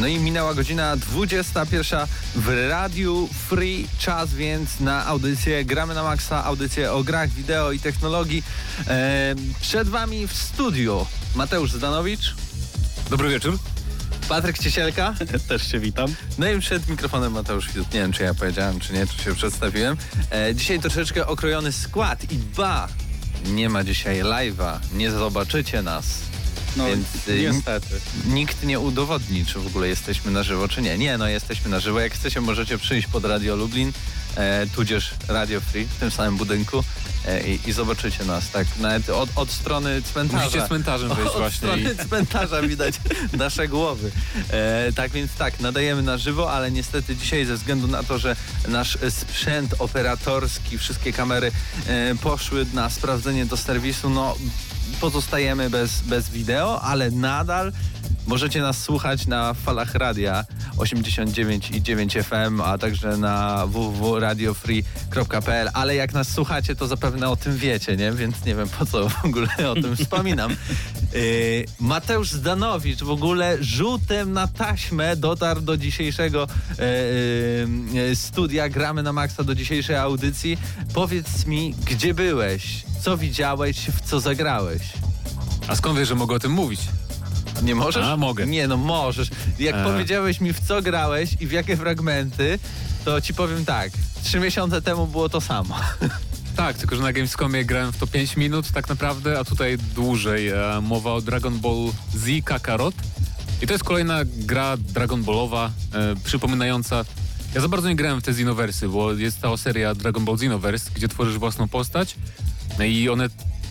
No i minęła godzina 21 w Radiu Free. Czas więc na audycję Gramy na Maxa, audycję o grach, wideo i technologii. E, przed Wami w studiu Mateusz Zdanowicz, Dobry wieczór. Patryk Ciesielka. Też się witam. No i przed mikrofonem Mateusz Widut. Nie wiem, czy ja powiedziałem, czy nie, czy się przedstawiłem. E, dzisiaj troszeczkę okrojony skład i ba, nie ma dzisiaj live'a, nie zobaczycie nas. No Więc, y, niestety. Nikt nie udowodni, czy w ogóle jesteśmy na żywo, czy nie. Nie, no jesteśmy na żywo. Jak chcecie, możecie przyjść pod Radio Lublin, e, tudzież Radio Free w tym samym budynku e, i, i zobaczycie nas, tak, nawet od, od strony cmentarza. Musicie cmentarzem wejść od właśnie. strony I... cmentarza widać nasze głowy. E, tak więc tak, nadajemy na żywo, ale niestety dzisiaj ze względu na to, że nasz sprzęt operatorski, wszystkie kamery e, poszły na sprawdzenie do serwisu, no pozostajemy bez, bez wideo, ale nadal możecie nas słuchać na falach radia 89 i 9 FM, a także na www.radiofree.pl, ale jak nas słuchacie, to zapewne o tym wiecie, nie? Więc nie wiem po co w ogóle o tym wspominam. Yy, Mateusz Zdanowicz w ogóle rzutem na taśmę dotarł do dzisiejszego yy, yy, studia Gramy na Maxa, do dzisiejszej audycji. Powiedz mi, gdzie byłeś? Co widziałeś? W co zagrałeś? A skąd wiesz, że mogę o tym mówić? Nie możesz? A, mogę. Nie, no możesz. Jak E. powiedziałeś mi, w co grałeś i w jakie fragmenty, to ci powiem tak. Trzy miesiące temu było to samo. Tak, tylko że na Gamescomie grałem w to 5 minut tak naprawdę, a tutaj dłużej. E, mowa o Dragon Ball Z Kakarot. I to jest kolejna gra Dragon Ballowa, e, przypominająca... Ja za bardzo nie grałem w te Xenoversy, bo jest ta seria Dragon Ball Xenoverse, gdzie tworzysz własną postać i one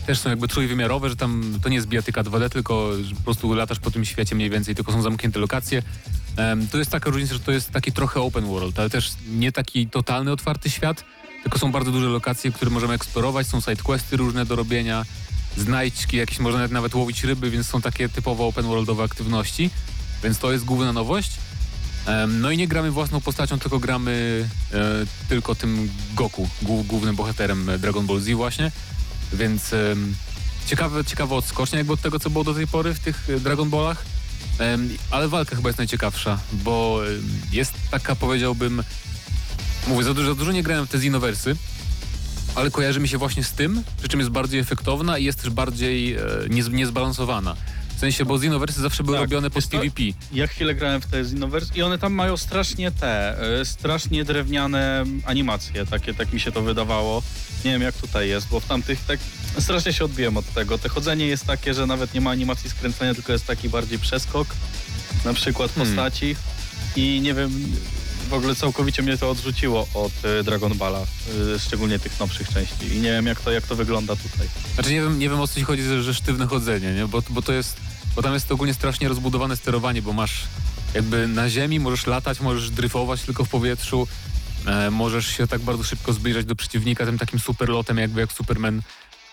też są jakby trójwymiarowe, że tam to nie jest bijatyka 2D, tylko po prostu latasz po tym świecie mniej więcej, tylko są zamknięte lokacje. Em, to jest taka różnica, że to jest taki trochę open world, ale też nie taki totalny otwarty świat, tylko są bardzo duże lokacje, które możemy eksplorować, są sidequesty różne do robienia, znajdźki, jakieś można nawet, łowić ryby, więc są takie typowo open worldowe aktywności, więc to jest główna nowość. Em, No i nie gramy własną postacią, tylko gramy e, tylko tym Goku, głó- głównym bohaterem e, Dragon Ball Z właśnie. Więc ciekawe, ciekawe odskocznia jakby od tego, co było do tej pory w tych e, Dragon Ballach. Ale walka chyba jest najciekawsza, bo jest taka, powiedziałbym, mówię, za dużo, za dużo nie grałem w te Xenoversy, ale kojarzy mi się właśnie z tym, przy czym jest bardziej efektowna i jest też bardziej e, niez, niezbalansowana. W sensie, bo Xenoversy zawsze były Tak, robione pod PvP. Ja chwilę grałem w te Xenoverse i one tam mają strasznie te, y, strasznie drewniane animacje, takie, tak mi się to wydawało. Nie wiem jak tutaj jest, bo w tamtych tak strasznie się odbiłem od tego. Te chodzenie jest takie, że nawet nie ma animacji skręcania, tylko jest taki bardziej przeskok, na przykład Hmm. postaci i nie wiem, w ogóle całkowicie mnie to odrzuciło od y, Dragon Balla, y, szczególnie tych nowszych części i nie wiem jak to, jak to wygląda tutaj. Znaczy nie wiem, nie wiem o co ci chodzi, że, że sztywne chodzenie, nie? Bo, bo to jest, bo tam jest ogólnie strasznie rozbudowane sterowanie, bo masz jakby na ziemi, możesz latać, możesz dryfować tylko w powietrzu, e, możesz się tak bardzo szybko zbliżać do przeciwnika tym takim superlotem jakby jak Superman.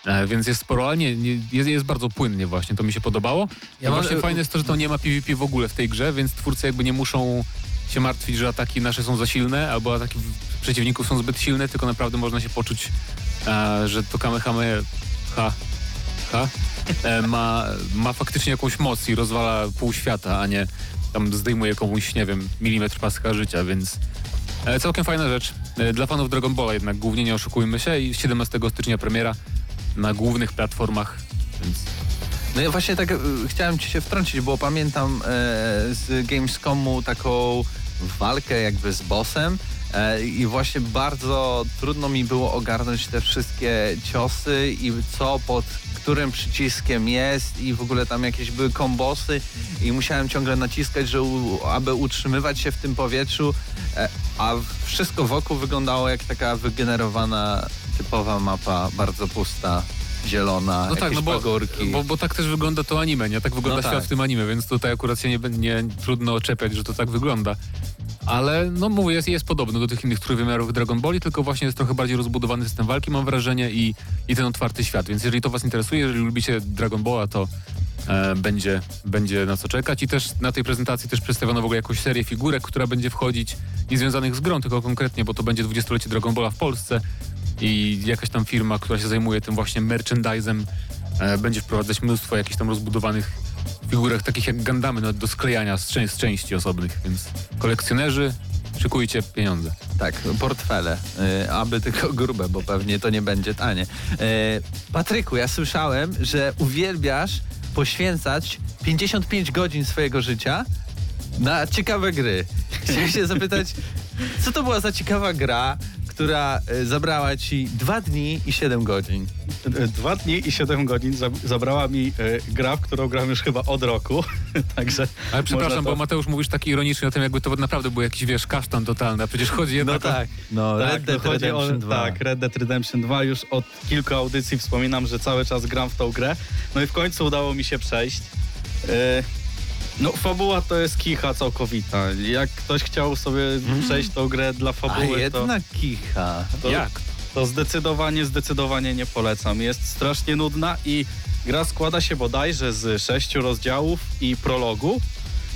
E, więc jest sporo, ale nie, nie jest, jest bardzo płynnie właśnie, to mi się podobało. Ja mam- właśnie fajne jest to, że to nie ma PvP w ogóle w tej grze, więc twórcy jakby nie muszą się martwić, że ataki nasze są za silne, albo ataki przeciwników są zbyt silne, tylko naprawdę można się poczuć, e, że to Kamehame ha, ha, ma, ma faktycznie jakąś moc i rozwala pół świata, a nie tam zdejmuje komuś, nie wiem, milimetr paska życia, więc e, całkiem fajna rzecz. E, dla fanów Dragon Balla jednak głównie nie oszukujmy się i 17 stycznia premiera na głównych platformach, więc No ja właśnie tak chciałem ci się wtrącić, bo pamiętam e, z Gamescomu taką walkę jakby z bossem e, i właśnie bardzo trudno mi było ogarnąć te wszystkie ciosy i co pod którym przyciskiem jest i w ogóle tam jakieś były kombosy i musiałem ciągle naciskać, że u, aby utrzymywać się w tym powietrzu, e, a wszystko wokół wyglądało jak taka wygenerowana typowa mapa, bardzo pusta, zielona, No tak, no bo, bo, bo tak też wygląda to anime, nie? Tak wygląda No świat tak. w tym anime, więc tutaj akurat się nie, nie trudno oczepiać, że to tak wygląda. Ale no mówię, jest, jest podobny do tych innych trójwymiarowych Dragon Balli, tylko właśnie jest trochę bardziej rozbudowany system walki, mam wrażenie, i, i ten otwarty świat. Więc jeżeli to was interesuje, jeżeli lubicie Dragon Balla, to e, będzie, będzie na co czekać. I też na tej prezentacji też przedstawiono w ogóle jakąś serię figurek, która będzie wchodzić nie związanych z grą, tylko konkretnie, bo to będzie 20-lecie Dragon Balla w Polsce i jakaś tam firma, która się zajmuje tym właśnie merchandisem, e, będzie wprowadzać mnóstwo jakichś tam rozbudowanych figurek, takich jak Gundamy, nawet do sklejania z, z części osobnych, więc kolekcjonerzy, szykujcie pieniądze. Tak, portfele, y, aby tylko grube, bo pewnie to nie będzie tanie. Y, Patryku, ja słyszałem, że uwielbiasz poświęcać 55 godzin swojego życia na ciekawe gry. Chciałem się zapytać, co to była za ciekawa gra, która y, zabrała ci 2 dni i 7 godzin? E, Dwa dni i 7 godzin zab- zabrała mi e, gra, w którą gram już chyba od roku. Także. Ale przepraszam, można bo to- Mateusz mówisz tak ironicznie o tym, jakby to naprawdę był jakiś, wiesz, kasztan totalny, a przecież chodzi jednak No o... tak, no Tak, Red Dead no chodzi Redemption o, 2. Tak, Red Dead Redemption 2. Już od kilku audycji wspominam, że cały czas gram w tą grę. No i w końcu udało mi się przejść. No, fabuła to jest kicha całkowita. Jak ktoś chciał sobie przejść tą grę dla A fabuły, to, jednak kicha. to, Jak? to zdecydowanie, zdecydowanie nie polecam. Jest strasznie nudna i gra składa się bodajże z sześciu rozdziałów i prologu,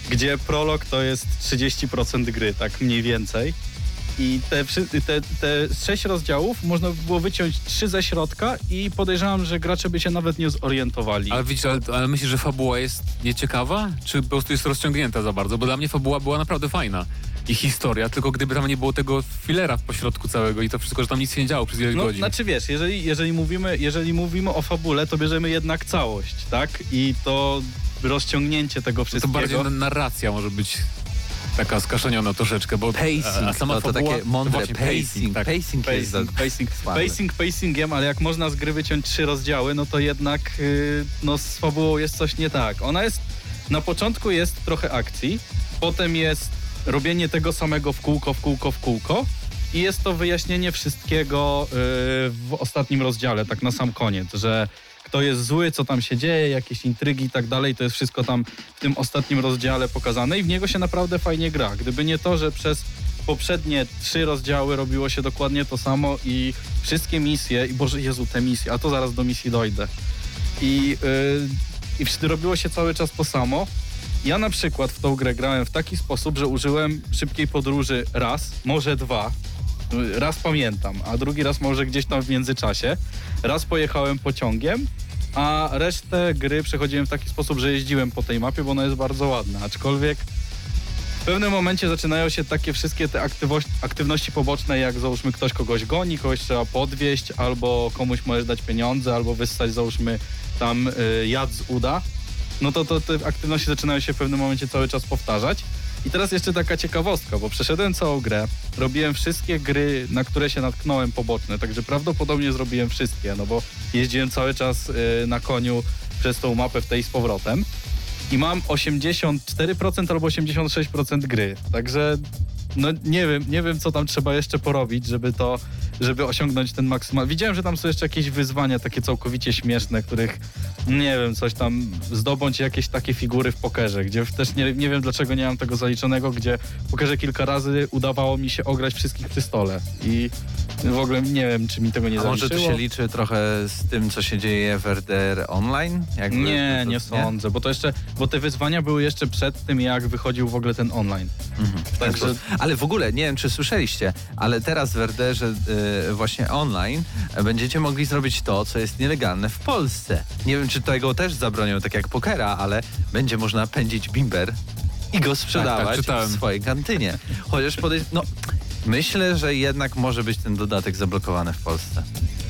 gdzie prolog to jest 30% gry, tak mniej więcej. I te, te, te sześć rozdziałów można by było wyciąć trzy ze środka i podejrzewam, że gracze by się nawet nie zorientowali. Ale widzisz, ale, ale myślisz, że fabuła jest nieciekawa? Czy po prostu jest rozciągnięta za bardzo? Bo dla mnie fabuła była naprawdę fajna. I historia, tylko gdyby tam nie było tego filera w pośrodku całego i to wszystko, że tam nic się nie działo przez ileś No, godzin. znaczy wiesz, jeżeli, jeżeli, mówimy, jeżeli mówimy o fabule, to bierzemy jednak całość, tak? I to rozciągnięcie tego to wszystkiego... bardziej na- narracja może być taka skaszeniona troszeczkę, bo Pacing, a sama no to fabuła, takie mądre, właśnie, pacing, tak. pacing, jest Pacing, pacing, słaby. pacing pacingiem, ale jak można z gry wyciąć trzy rozdziały, no to jednak yy, no, z fabułą jest coś nie tak. Ona jest, na początku jest trochę akcji, potem jest robienie tego samego w kółko, w kółko, w kółko i jest to wyjaśnienie wszystkiego yy, w ostatnim rozdziale, tak na sam koniec, że kto jest zły, co tam się dzieje, jakieś intrygi i tak dalej, to jest wszystko tam w tym ostatnim rozdziale pokazane i w niego się naprawdę fajnie gra. Gdyby nie to, że przez poprzednie trzy rozdziały robiło się dokładnie to samo i wszystkie misje, i Boże Jezu, te misje, a to zaraz do misji dojdę. I, yy, i robiło się cały czas to samo. Ja na przykład w tą grę grałem w taki sposób, że użyłem szybkiej podróży raz, może dwa. Raz pamiętam, a drugi raz może gdzieś tam w międzyczasie. Raz pojechałem pociągiem, a resztę gry przechodziłem w taki sposób, że jeździłem po tej mapie, bo ona jest bardzo ładna. Aczkolwiek w pewnym momencie zaczynają się takie wszystkie te aktywności poboczne, jak załóżmy ktoś kogoś goni, kogoś trzeba podwieźć, albo komuś możesz dać pieniądze, albo wyssać załóżmy tam y, jad z uda. No to, to te aktywności zaczynają się w pewnym momencie cały czas powtarzać. I teraz jeszcze taka ciekawostka, bo przeszedłem całą grę, robiłem wszystkie gry, na które się natknąłem poboczne, także prawdopodobnie zrobiłem wszystkie, no bo jeździłem cały czas y, na koniu przez tą mapę w tej z powrotem i mam 84% albo 86% gry. Także no nie wiem, nie wiem co tam trzeba jeszcze porobić, żeby to, żeby osiągnąć ten maksymal. Widziałem, że tam są jeszcze jakieś wyzwania takie całkowicie śmieszne, których nie wiem, coś tam zdobądź jakieś takie figury w pokerze, gdzie też nie, nie wiem dlaczego nie mam tego zaliczonego, gdzie w pokerze kilka razy udawało mi się ograć wszystkich przy stole i w ogóle nie wiem, czy mi tego nie A może zaliczyło. to się liczy trochę z tym, co się dzieje w RDR Online? Jakby Nie, to- nie sądzę, bo to jeszcze, bo te wyzwania były jeszcze przed tym, jak wychodził w ogóle ten online. Mhm. Także Ale w ogóle, nie wiem czy słyszeliście, ale teraz w RDR-ze y, właśnie online będziecie mogli zrobić to, co jest nielegalne w Polsce. Nie wiem, czy tego też zabronią, tak jak pokera, ale będzie można pędzić bimber i go sprzedawać czytałem. w swojej kantynie. Chociaż podejrz... no, myślę, że jednak może być ten dodatek zablokowany w Polsce.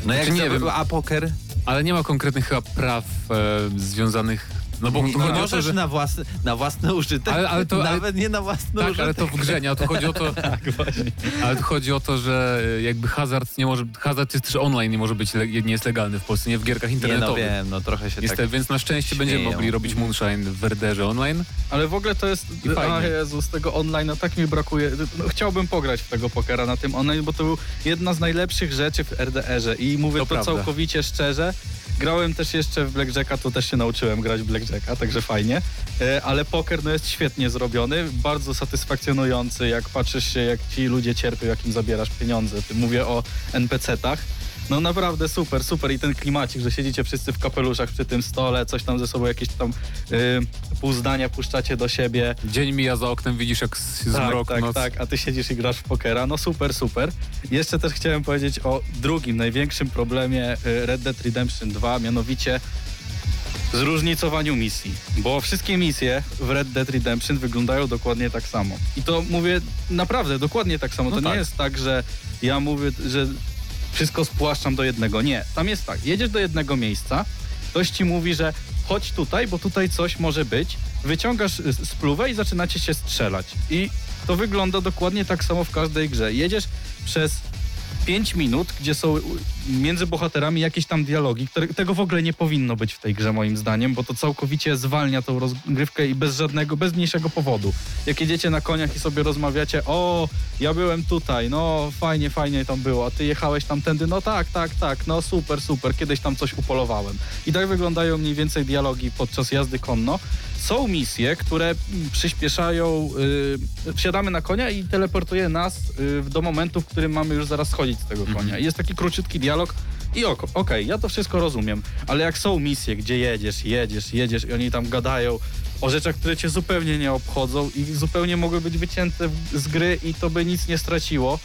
No jak Znaczy, nie nie wiem. A poker? Ale nie ma konkretnych chyba praw e, związanych No bo Nie, tu nie chodzi o to, możesz że... na, własny, na własny użytek, Ale- ale to- ale- nawet nie na własny Tak, użytek. ale to w grze, nie? Tu chodzi o to, Tak, ale tu chodzi o to, że jakby hazard nie może, hazard jest też online, nie może być, le- nie jest legalny w Polsce, nie w gierkach Nie no internetowych. wiem, no trochę się Niestety, tak... więc na szczęście będziemy śmieją. mogli robić Moonshine w Werderze online. Ale w ogóle to jest. A Jezu, z tego online, no tak mi brakuje. No, chciałbym pograć w tego pokera na tym online, bo to był jedna z najlepszych rzeczy w RDR-ze. I mówię To to, całkowicie szczerze. Grałem też jeszcze w Blackjacka, to też się nauczyłem grać w Blackjacka, także fajnie. E, Ale poker no, jest świetnie zrobiony, bardzo satysfakcjonujący, jak patrzysz się, jak ci ludzie cierpią, jak im zabierasz pieniądze. Mówię o NPC-tach. No naprawdę super, super i ten klimacik, że siedzicie wszyscy w kapeluszach przy tym stole, coś tam ze sobą, jakieś tam y, pół zdania puszczacie do siebie. Dzień mija za oknem, widzisz jak z- zmrok, tak, noc. tak, a ty siedzisz i grasz w pokera. No super, super. Jeszcze też chciałem powiedzieć o drugim, największym problemie y, Red Dead Redemption 2, mianowicie zróżnicowaniu misji. Bo wszystkie misje w Red Dead Redemption wyglądają dokładnie tak samo. I to mówię naprawdę dokładnie tak samo. No to tak. nie jest tak, że ja mówię, że wszystko spłaszczam do jednego. Nie. Tam jest tak, jedziesz do jednego miejsca, ktoś ci mówi, że chodź tutaj, bo tutaj coś może być, wyciągasz spluwę i zaczynacie się strzelać. I to wygląda dokładnie tak samo w każdej grze. Jedziesz przez 5 minut, gdzie są między bohaterami jakieś tam dialogi, które, tego w ogóle nie powinno być w tej grze moim zdaniem, bo to całkowicie zwalnia tą rozgrywkę i bez żadnego, bez mniejszego powodu. Jak jedziecie na koniach i sobie rozmawiacie, o, ja byłem tutaj, no fajnie, fajnie tam było, a ty jechałeś tamtędy, no tak, tak, tak, no super, super, kiedyś tam coś upolowałem. I tak wyglądają mniej więcej dialogi podczas jazdy konno. Są misje, które przyspieszają, yy, wsiadamy na konia i teleportuje nas yy, do momentu, w którym mamy już zaraz schodzić z tego konia. I jest taki króciutki dialog i oko, okej, ja to wszystko rozumiem, ale jak są misje, gdzie jedziesz, jedziesz, jedziesz i oni tam gadają o rzeczach, które cię zupełnie nie obchodzą i zupełnie mogły być wycięte z gry i to by nic nie straciło,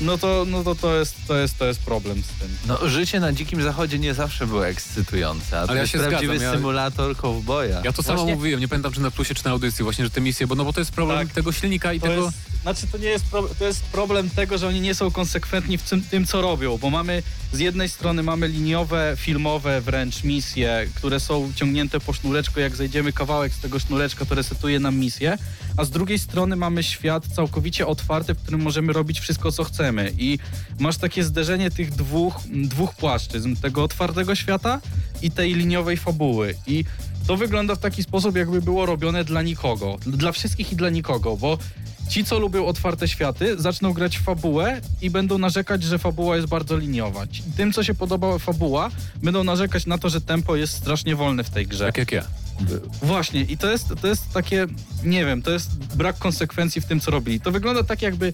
no to, no to, to, jest, to, jest, to jest problem z tym. No, życie na dzikim zachodzie nie zawsze było ekscytujące, a to Ale ja jest się prawdziwy zgadzam, ja- symulator kowboja. Ja to samo Właśnie- mówiłem, nie pamiętam czy na plusie, czy na audycji właśnie, że te misje, bo no bo to jest problem Tak. tego silnika i To tego... jest, znaczy to nie jest, pro, to jest problem tego, że oni nie są konsekwentni w tym, tym, co robią, bo mamy z jednej strony mamy liniowe, filmowe wręcz misje, które są ciągnięte po sznureczku, jak zejdziemy kawałek z tego sznureczka, to resetuje nam misję, a z drugiej strony mamy świat całkowicie otwarty, w którym możemy robić wszystko, co chcemy i masz takie zderzenie tych dwóch, dwóch płaszczyzn, tego otwartego świata i tej liniowej fabuły i to wygląda w taki sposób, jakby było robione dla nikogo. Dla wszystkich i dla nikogo, bo ci, co lubią otwarte światy, zaczną grać w fabułę i będą narzekać, że fabuła jest bardzo liniowa. Tym, co się podoba fabuła, będą narzekać na to, że tempo jest strasznie wolne w tej grze. Tak jak ja. Właśnie, i to jest, to jest takie, nie wiem, to jest brak konsekwencji w tym, co robili. To wygląda tak, jakby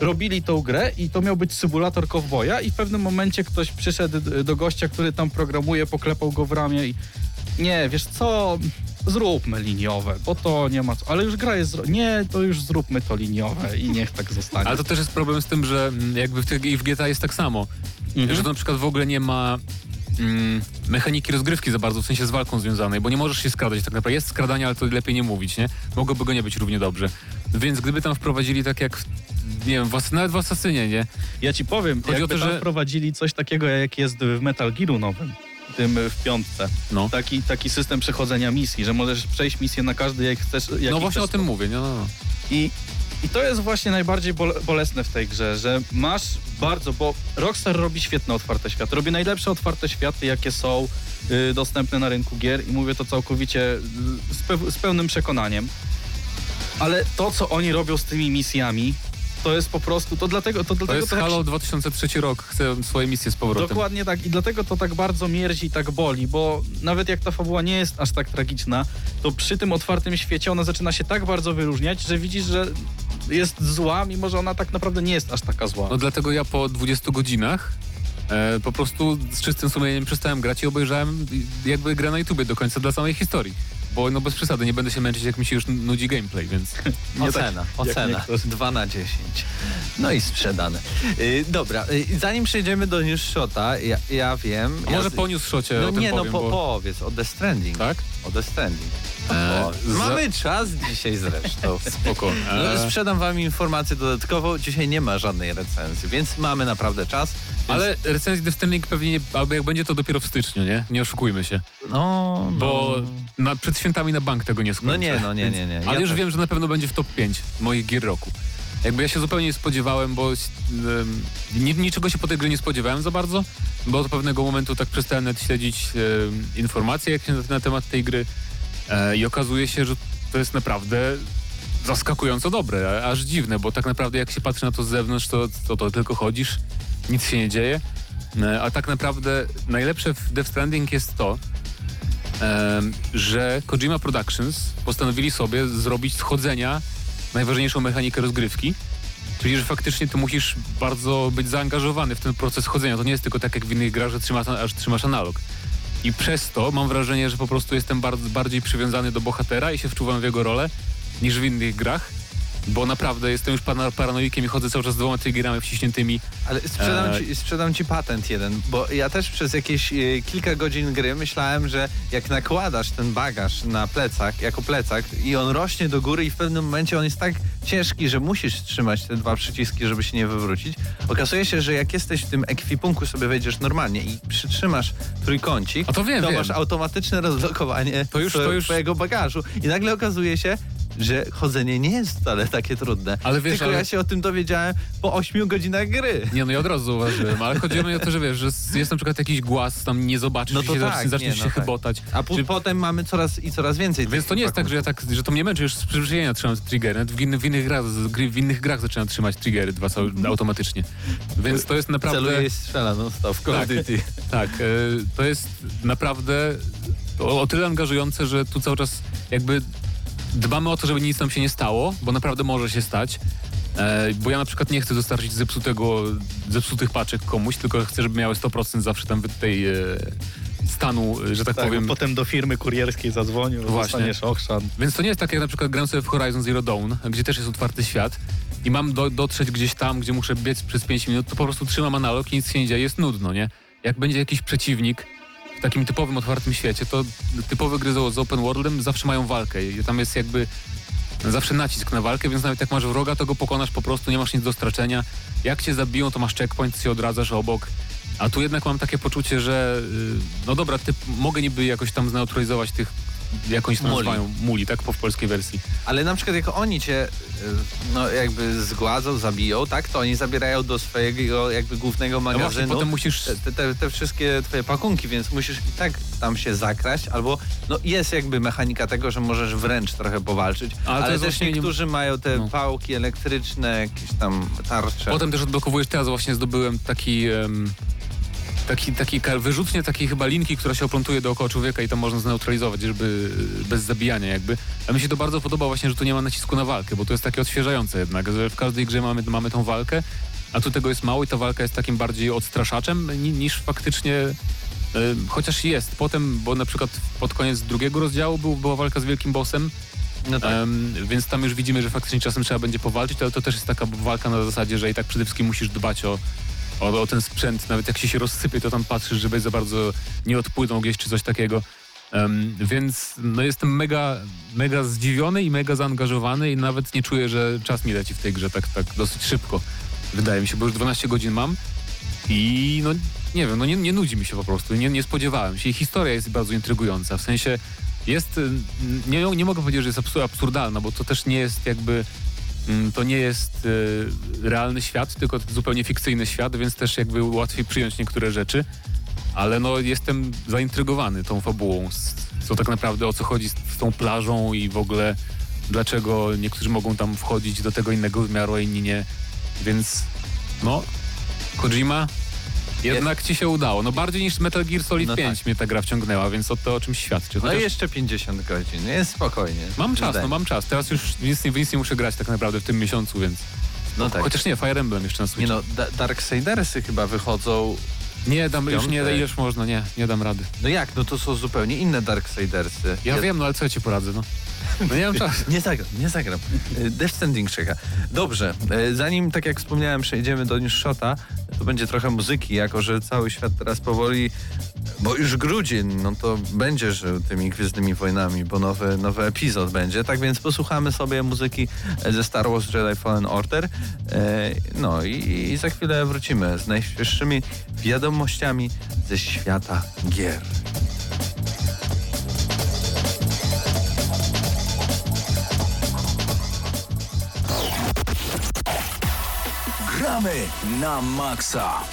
robili tą grę i to miał być symulator kowboja i w pewnym momencie ktoś przyszedł do gościa, który tam programuje, poklepał go w ramię i nie, wiesz co, zróbmy liniowe, bo to nie ma co. Ale już gra jest, nie, to już zróbmy to liniowe i niech tak zostanie. Ale to też jest problem z tym, że mm, jakby w, tych, i w GTA jest tak samo, Mhm. że to na przykład w ogóle nie ma mm, mechaniki rozgrywki za bardzo, w sensie z walką związanej, bo nie możesz się skradać tak naprawdę. Jest skradanie, ale to lepiej nie mówić, nie? Mogłoby go nie być równie dobrze. Więc gdyby tam wprowadzili tak jak, nie wiem, w, As- nawet w Asasynie, nie? Ja ci powiem, Chodzi o jakby to, tam że- wprowadzili coś takiego, jak jest w Metal Gearu nowym, tym y, w piątce. No. Taki, taki system przechodzenia misji, że możesz przejść misję na każdy, jak chcesz. Jak No właśnie chcesz o tym mówię, no, no, no. I, I to jest właśnie najbardziej bole, bolesne w tej grze, że masz bardzo, bo Rockstar robi świetne otwarte światy, robi najlepsze otwarte światy, jakie są y, dostępne na rynku gier i mówię to całkowicie y, z, pełnym przekonaniem. Ale to, co oni robią z tymi misjami, to jest po prostu, to dlatego... To, To dlatego jest to tak Halo 2003 rok, chcę swoje misje z powrotem. Dokładnie tak i dlatego to tak bardzo mierzi i tak boli, bo nawet jak ta fabuła nie jest aż tak tragiczna, to przy tym otwartym świecie ona zaczyna się tak bardzo wyróżniać, że widzisz, że jest zła, mimo że ona tak naprawdę nie jest aż taka zła. No dlatego ja po 20 godzinach e, po prostu z czystym sumieniem przestałem grać i obejrzałem jakby grę na YouTubie do końca dla samej historii. Bo no bez przesady, nie będę się męczyć jak mi się już nudzi gameplay, więc... Nie Ocena, tak, ocena. niektórzy. 2 na 10. No i sprzedane. Y, dobra, y, zanim przejdziemy do News Shota, ja, ja wiem... A ja może z- po news shocie No o tym nie, powiem, no po, bo... powiedz o The Stranding. Tak? O The Stranding. E, Mamy czas dzisiaj zresztą. Spoko. No, sprzedam wam informację dodatkową. Dzisiaj nie ma żadnej recenzji, więc mamy naprawdę czas. Więc, ale recenzji Stranding pewnie, nie, albo jak będzie to dopiero w styczniu, nie? Nie oszukujmy się. no, Bo no. na, przed świętami na bank tego nie skończę. No nie, no nie, nie, nie. Ale Ja już też. wiem, że na pewno będzie w top 5 moich gier roku. Jakby ja się zupełnie nie spodziewałem, bo em, ni, niczego się po tej grze nie spodziewałem za bardzo, bo od pewnego momentu tak przestałem nawet śledzić em, informacje jakieś na, na temat tej gry e, i okazuje się, że to jest naprawdę zaskakująco dobre, aż dziwne, bo tak naprawdę jak się patrzy na to z zewnątrz, to, to, to tylko chodzisz, nic się nie dzieje, e, a tak naprawdę najlepsze w Death Stranding jest to, em, że Kojima Productions postanowili sobie zrobić schodzenia najważniejszą mechanikę rozgrywki. Czyli, że faktycznie ty musisz bardzo być zaangażowany w ten proces chodzenia. To nie jest tylko tak jak w innych grach, że trzymasz, aż trzymasz analog. I przez to mam wrażenie, że po prostu jestem bardzo, bardziej przywiązany do bohatera i się wczuwam w jego rolę niż w innych grach. Bo naprawdę jestem już pana- paranoikiem i chodzę cały czas z dwoma triggerami wciśniętymi. Ale sprzedam, E, ci, sprzedam ci patent jeden, bo ja też przez jakieś e, kilka godzin gry myślałem, że jak nakładasz ten bagaż na plecak, jako plecak i on rośnie do góry i w pewnym momencie on jest tak ciężki, że musisz trzymać te dwa przyciski, żeby się nie wywrócić. Okazuje się, że jak jesteś w tym ekwipunku, sobie wejdziesz normalnie i przytrzymasz trójkącik, A to wiem, to wiem. masz automatyczne rozlokowanie To już- to już- twojego bagażu i nagle okazuje się, że chodzenie nie jest wcale takie trudne. Ale wiesz, Tylko ale- ja się o tym dowiedziałem po 8 godzinach gry. Nie, no ja od razu zauważyłem, ale chodziło mi o to, że wiesz, że jest na przykład jakiś głaz, tam nie zobaczysz, No to się tak, zacznie, zaczniesz nie, no się tak. chybotać. A Czy- potem mamy coraz i coraz więcej. Więc to nie jest tak, że ja tak, że to mnie męczy, już z przyzwyczajenia trzymam triggery. W, innych, w, innych grach, w innych grach zaczynam trzymać triggery dwa cały, automatycznie. Więc to jest naprawdę... Celuje i strzela non stop Tak. Tak, e, to jest naprawdę o, o tyle angażujące, że tu cały czas jakby dbamy o to, żeby nic nam się nie stało, bo naprawdę może się stać. E, bo ja na przykład nie chcę dostarczyć zepsutego, zepsutych paczek komuś, tylko chcę, żeby miały 100% zawsze tam w tej e, stanu, e, że tak, Tak, powiem. potem do firmy kurierskiej zadzwonił, Właśnie. dostaniesz ochrzan. Więc to nie jest tak jak na przykład gram sobie w Horizon Zero Dawn, gdzie też jest otwarty świat i mam do, dotrzeć gdzieś tam, gdzie muszę biec przez 5 minut, to po prostu trzymam analog i nic się nie dzieje, jest nudno, nie? Jak będzie jakiś przeciwnik w takim typowym otwartym świecie, to typowe gry z open worldem zawsze mają walkę i tam jest jakby zawsze nacisk na walkę, więc nawet jak masz wroga, to go pokonasz po prostu, nie masz nic do stracenia. Jak cię zabiją, to masz checkpoint, się odradzasz obok. A tu jednak mam takie poczucie, że y, no dobra, mogę niby jakoś tam zneutralizować tych, jakąś Muli. nazywają, muli, tak po w polskiej wersji. Ale na przykład jak oni cię y, no jakby zgładzą, zabiją, tak, to oni zabierają do swojego jakby głównego No właśnie, magazynu potem musisz... te, te, te wszystkie twoje pakunki, więc musisz i tak tam się zakraść, albo no jest jakby mechanika tego, że możesz wręcz trochę powalczyć, Ale to ale, też właśnie nie- niektórzy mają te No. pałki elektryczne, jakieś tam tarcze. Potem też odblokowujesz, teraz właśnie zdobyłem taki... em, Taki, taki wyrzutnie takiej chyba linki, która się oplątuje dookoła człowieka i tam można zneutralizować, żeby bez zabijania jakby. A mi się to bardzo podoba właśnie, że tu nie ma nacisku na walkę, bo to jest takie odświeżające jednak, że w każdej grze mamy, mamy tą walkę, a tu tego jest mało i ta walka jest takim bardziej odstraszaczem ni, niż faktycznie e, chociaż jest. Potem, bo na przykład pod koniec drugiego rozdziału był, była walka z wielkim bossem, no tak. Em, więc tam już widzimy, że faktycznie czasem trzeba będzie powalczyć, ale to też jest taka walka na zasadzie, że i tak przede wszystkim musisz dbać o, o, o ten sprzęt. Nawet jak się się rozsypie, to tam patrzysz, żeby za bardzo nie odpłynął gdzieś czy coś takiego. Em, więc no jestem mega, mega zdziwiony i mega zaangażowany i nawet nie czuję, że czas mi leci w tej grze tak, tak dosyć szybko. Wydaje mi się, bo już 12 godzin mam i no nie wiem, no nie, nie nudzi mi się po prostu, nie, nie spodziewałem się i historia jest bardzo intrygująca, w sensie jest, nie, nie mogę powiedzieć, że jest absur- absurdalna, bo to też nie jest jakby, to nie jest y, realny świat, tylko zupełnie fikcyjny świat, więc też jakby łatwiej przyjąć niektóre rzeczy, ale no jestem zaintrygowany tą fabułą, co tak naprawdę o co chodzi z tą plażą i w ogóle dlaczego niektórzy mogą tam wchodzić do tego innego wymiaru, a inni nie, więc no, Kojima, jednak ci się udało. No bardziej niż Metal Gear Solid No 5 mnie ta gra wciągnęła, więc o to o czymś świadczy. No Chociaż i jeszcze 50 godzin, jest spokojnie. mam czas, no mam czas. Teraz już nic, nie- nic nie muszę grać tak naprawdę w tym miesiącu, więc... No tak. Chociaż nie, Fire Emblem jeszcze na Nie no, da Darksidersy chyba wychodzą. nie dam, już nie, piątek. ileż można, nie, nie dam rady. No jak, no to są zupełnie inne Darksidersy. Ja wiem, no ale co ja ci poradzę, no. No nie mam czasu. Nie zagram, nie zagram. E, Death Standing czeka. Dobrze, e, zanim, tak jak wspomniałem, przejdziemy do News Shota, to będzie trochę muzyki, jako że cały świat teraz powoli, bo już grudzień, no to będzie żył tymi Gwiezdnymi Wojnami, bo nowy, nowy epizod będzie. Tak więc posłuchamy sobie muzyki ze Star Wars Jedi Fallen Order. E, No i, i za chwilę wrócimy z najświeższymi wiadomościami ze świata gier. Gramy na maksa.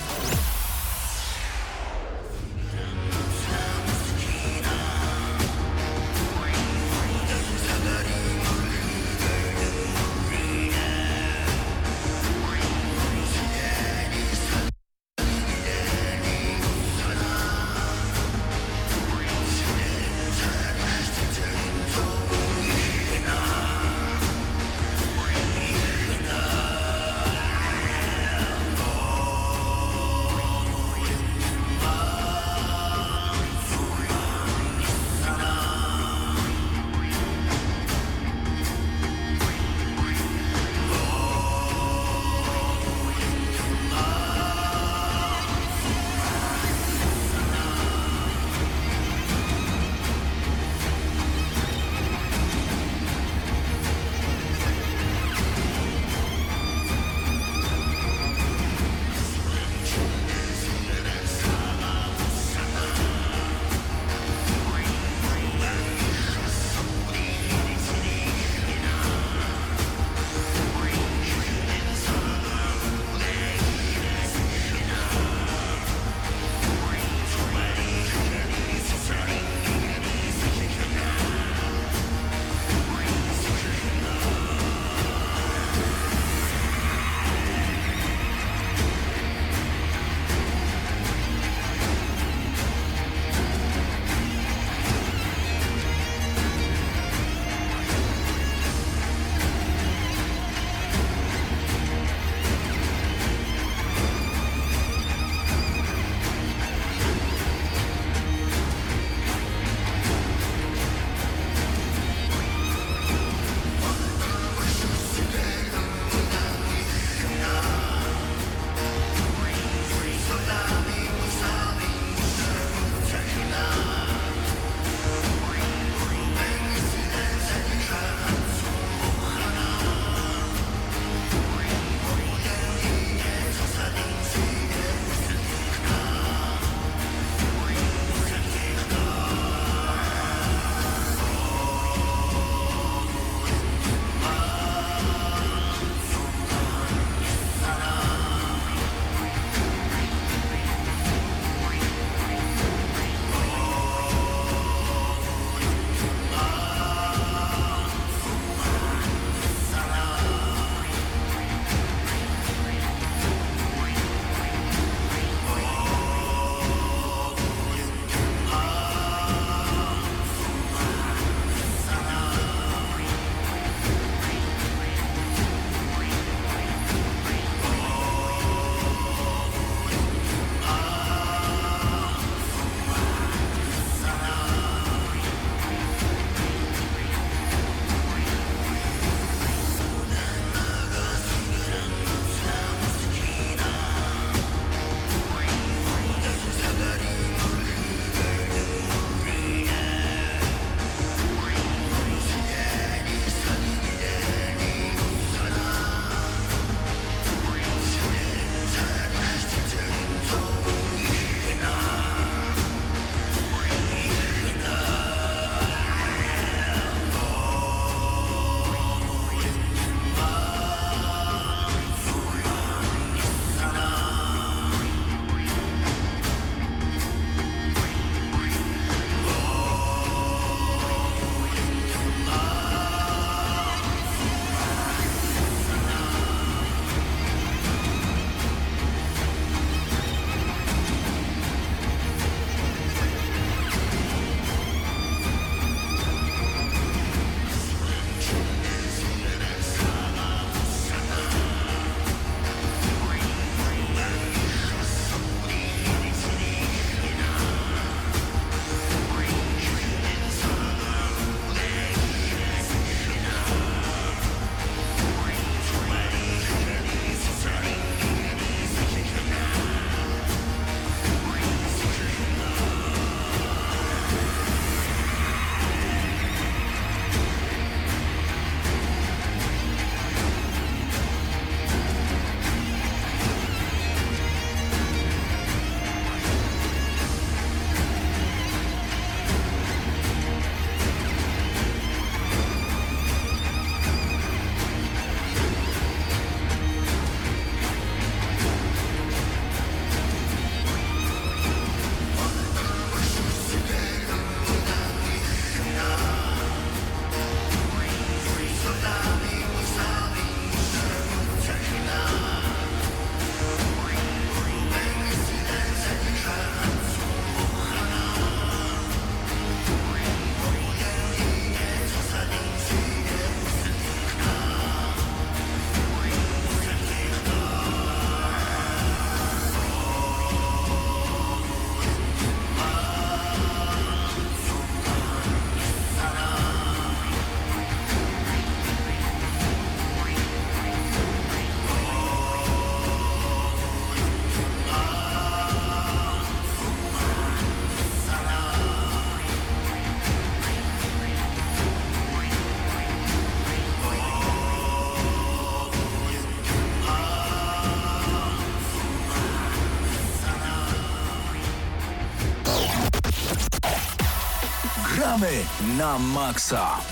Na maksa.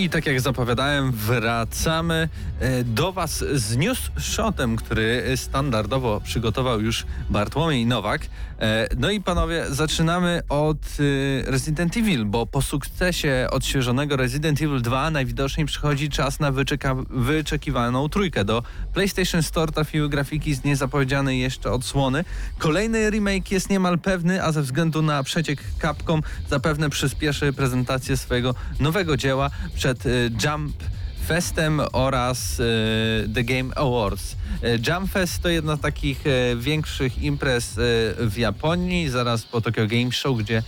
I tak jak zapowiadałem, wracamy e, do Was z news shotem, który standardowo przygotował już Bartłomiej Nowak. E, No i panowie, zaczynamy od e, Resident Evil, bo po sukcesie odświeżonego Resident Evil 2 najwidoczniej przychodzi czas na wyczekiwaną trójkę. Do PlayStation Store trafiły grafiki z niezapowiedzianej jeszcze odsłony. Kolejny remake jest niemal pewny, a ze względu na przeciek Capcom zapewne przyspieszy prezentację swojego nowego dzieła przed y, Jump Festem oraz y, The Game Awards. Y, Jump Fest to jedna z takich y, większych imprez w Japonii, zaraz po Tokyo Game Show, gdzie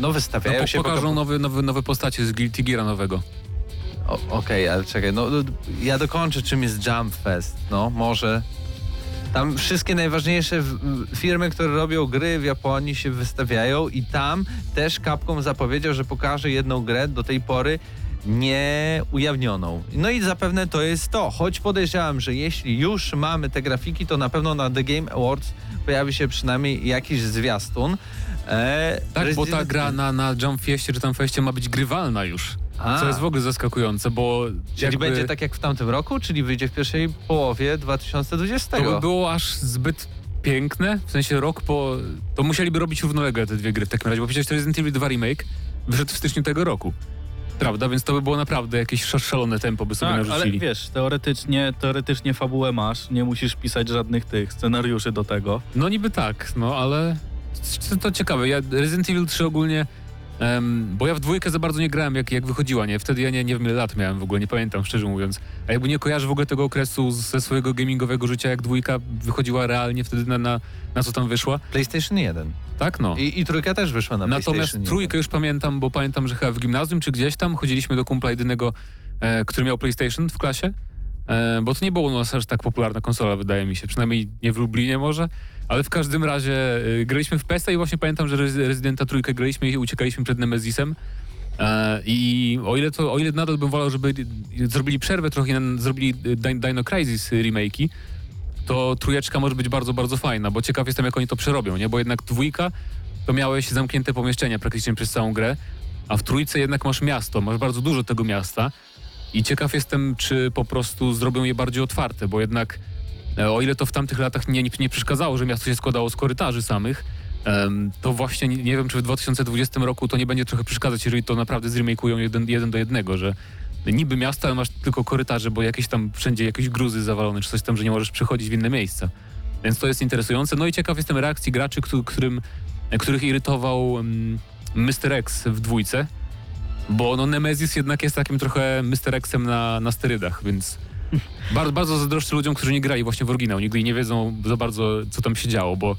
no No, wystawiają po, się... pokażą nowe, nowe, nowe postacie z Guilty Geara nowego. Okej, ale czekaj, no no, ja dokończę czym jest Jump Fest, no może. Tam wszystkie najważniejsze firmy, które robią gry w Japonii się wystawiają i tam też Capcom zapowiedział, że pokaże jedną grę do tej pory nie ujawnioną. No i zapewne to jest to, choć podejrzewam, że jeśli już mamy te grafiki, to na pewno na The Game Awards pojawi się przynajmniej jakiś zwiastun. E, Tak, bo ta gra na, na Jump Fieście czy tam Feście ma być grywalna już. A. Co jest w ogóle zaskakujące, bo Czyli jakby będzie tak jak w tamtym roku, czyli wyjdzie w pierwszej połowie 2020. to by było aż zbyt piękne, w sensie rok po... To musieliby robić równolegle te dwie gry w takim razie, bo przecież Resident Evil 2 Remake wyszedł w styczniu tego roku. Prawda? Więc to by było naprawdę jakieś sz- szalone tempo by sobie Tak, ale narzucili. wiesz, teoretycznie, teoretycznie fabułę masz, nie musisz pisać żadnych tych scenariuszy do tego. No niby tak, no ale to, to ciekawe. Ja Resident Evil 3 ogólnie, em, bo ja w dwójkę za bardzo nie grałem jak, jak wychodziła, nie? Wtedy ja nie, nie wiem ile lat miałem w ogóle, nie pamiętam szczerze mówiąc. A jakby nie kojarzę w ogóle tego okresu ze swojego gamingowego życia, jak dwójka wychodziła realnie wtedy na, na, na co tam wyszła. PlayStation 1. Tak, no. I, I trójka też wyszła na Natomiast PlayStation 1. trójkę już pamiętam, bo pamiętam, że chyba w gimnazjum czy gdzieś tam chodziliśmy do kumpla jedynego, e, który miał PlayStation w klasie. E, bo to nie było u nas aż tak popularna konsola, wydaje mi się. Przynajmniej nie w Lublinie może. Ale w każdym razie e, graliśmy w PESA i właśnie pamiętam, że Rez- Residenta trójkę graliśmy i uciekaliśmy przed Nemezisem. E, I o ile, to, o ile nadal bym wolał, żeby zrobili przerwę trochę, zrobili Dino Crisis remake'i, to trójeczka może być bardzo, bardzo fajna, bo ciekaw jestem, jak oni to przerobią, nie? Bo jednak dwójka to miałeś zamknięte pomieszczenia praktycznie przez całą grę, a w trójce jednak masz miasto, masz bardzo dużo tego miasta i ciekaw jestem, czy po prostu zrobią je bardziej otwarte, bo jednak e, o ile to w tamtych latach nie, nie przeszkadzało, że miasto się składało z korytarzy samych, to właśnie nie, nie wiem, czy w 2020 roku to nie będzie trochę przeszkadzać, jeżeli to naprawdę zremake'ują jeden, jeden do jednego, że niby miasto, ale masz tylko korytarze, bo jakieś tam wszędzie jakieś gruzy zawalone, czy coś tam, że nie możesz przechodzić w inne miejsca. Więc to jest interesujące. No i ciekaw jestem reakcji graczy, któ- którym, których irytował mm, Mr. X w dwójce, bo no Nemesis jednak jest takim trochę Mr. Xem na, na sterydach, więc bardzo, bardzo zazdroszczę ludziom, którzy nie grali właśnie w oryginał, nigdy nie wiedzą za bardzo, co tam się działo, bo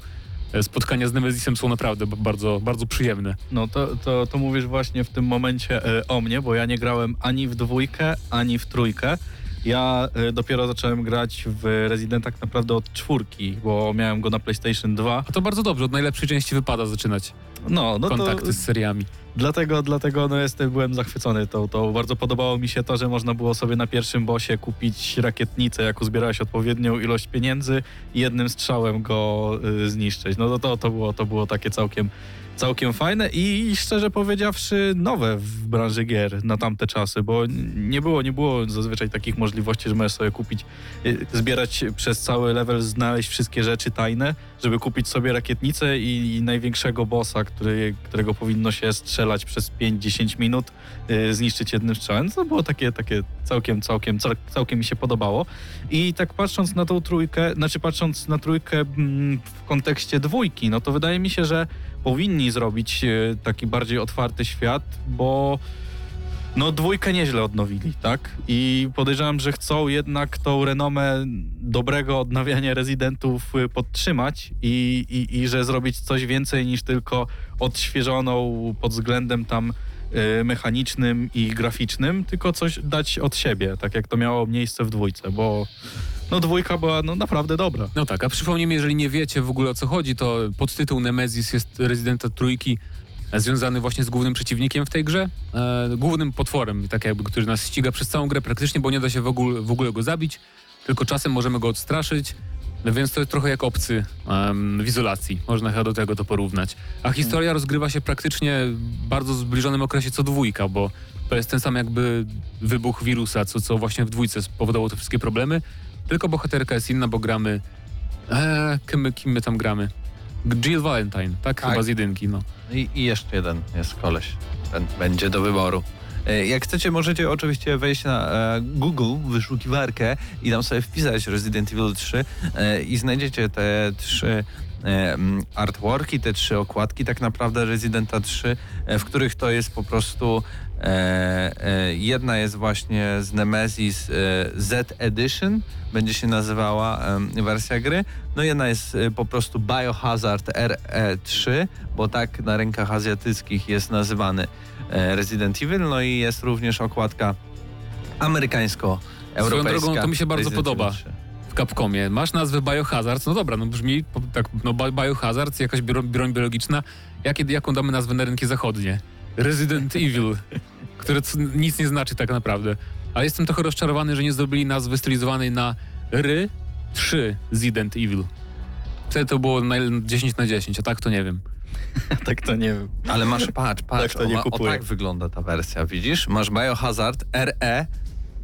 spotkania z Nemesisem są naprawdę bardzo, bardzo przyjemne. No to, to, to mówisz właśnie w tym momencie e, o mnie, bo ja nie grałem ani w dwójkę, ani w trójkę. Ja e, dopiero zacząłem grać w Resident tak naprawdę od czwórki, bo miałem go na PlayStation 2. A to bardzo dobrze, od najlepszej części wypada zaczynać No, no to kontakty z seriami. Dlatego, dlatego no jestem, byłem zachwycony tą, tą. Bardzo podobało mi się to, że można było sobie na pierwszym bosie kupić rakietnicę, jak uzbierałeś odpowiednią ilość pieniędzy i jednym strzałem go y, zniszczyć. No to, to, to, było, to było takie całkiem, całkiem fajne i szczerze powiedziawszy nowe w branży gier na tamte czasy, bo nie było, nie było zazwyczaj takich możliwości, że możesz sobie kupić, y, zbierać przez cały level, znaleźć wszystkie rzeczy tajne, żeby kupić sobie rakietnicę i, i największego bossa, który, którego powinno się strzelać przez 5-10 minut, y, zniszczyć jednym strzałem. To było takie, takie całkiem, całkiem, cał- całkiem mi się podobało. I tak patrząc na tą trójkę, znaczy patrząc na trójkę mm, w kontekście dwójki, no to wydaje mi się, że powinni zrobić y, taki bardziej otwarty świat, bo no dwójkę nieźle odnowili, tak? I podejrzewam, że chcą jednak tą renomę dobrego odnawiania rezydentów y, podtrzymać i, i, i że zrobić coś więcej niż tylko odświeżoną pod względem tam y, mechanicznym i graficznym, tylko coś dać od siebie, tak jak to miało miejsce w dwójce, bo No dwójka była no, naprawdę dobra. No tak, a przypomnijmy, jeżeli nie wiecie w ogóle o co chodzi, to podtytuł Nemesis jest Rezydenta Trójki związany właśnie z głównym przeciwnikiem w tej grze, e, głównym potworem, tak jakby, który nas ściga przez całą grę praktycznie, bo nie da się w ogóle, w ogóle go zabić, tylko czasem możemy go odstraszyć, no więc to jest trochę jak obcy em, w izolacji, można chyba do tego to porównać. A historia rozgrywa się praktycznie w bardzo zbliżonym okresie co dwójka, bo to jest ten sam jakby wybuch wirusa, co, co właśnie w dwójce spowodowało te wszystkie problemy, tylko bohaterka jest inna, bo gramy Eee, kim, kim my tam gramy? Jill Valentine, tak? Tak. Chyba z jedynki, no. I, I jeszcze jeden jest koleś. Ten będzie do wyboru. E, Jak chcecie, możecie oczywiście wejść na e, Google, wyszukiwarkę i tam sobie wpisać Resident Evil 3 e, i znajdziecie te trzy e, artworki, te trzy okładki tak naprawdę Residenta 3, e, w których to jest po prostu jedna jest właśnie z Nemesis e, Z Edition, będzie się nazywała wersja gry, no jedna jest e, po prostu Biohazard RE3, bo tak na rynkach azjatyckich jest nazywany e, Resident Evil, no i jest również okładka amerykańsko-europejska. Swoją drogą, to mi się bardzo Resident podoba. Evil 3. W Capcomie masz nazwę Biohazard, no dobra, no brzmi tak, no Bi- Biohazard, jakaś broń, biologiczna. Jakie, jaką damy nazwę na rynki zachodnie? Resident Evil, które c- nic nie znaczy tak naprawdę. Ale jestem trochę rozczarowany, że nie zrobili nazwy stylizowanej na Ry 3 Resident Evil. Wtedy to było na 10 na 10, a tak to nie wiem. tak to nie wiem. Ale masz, patrz, patrz, Tak to nie o, o tak wygląda ta wersja, widzisz? Masz Biohazard RE,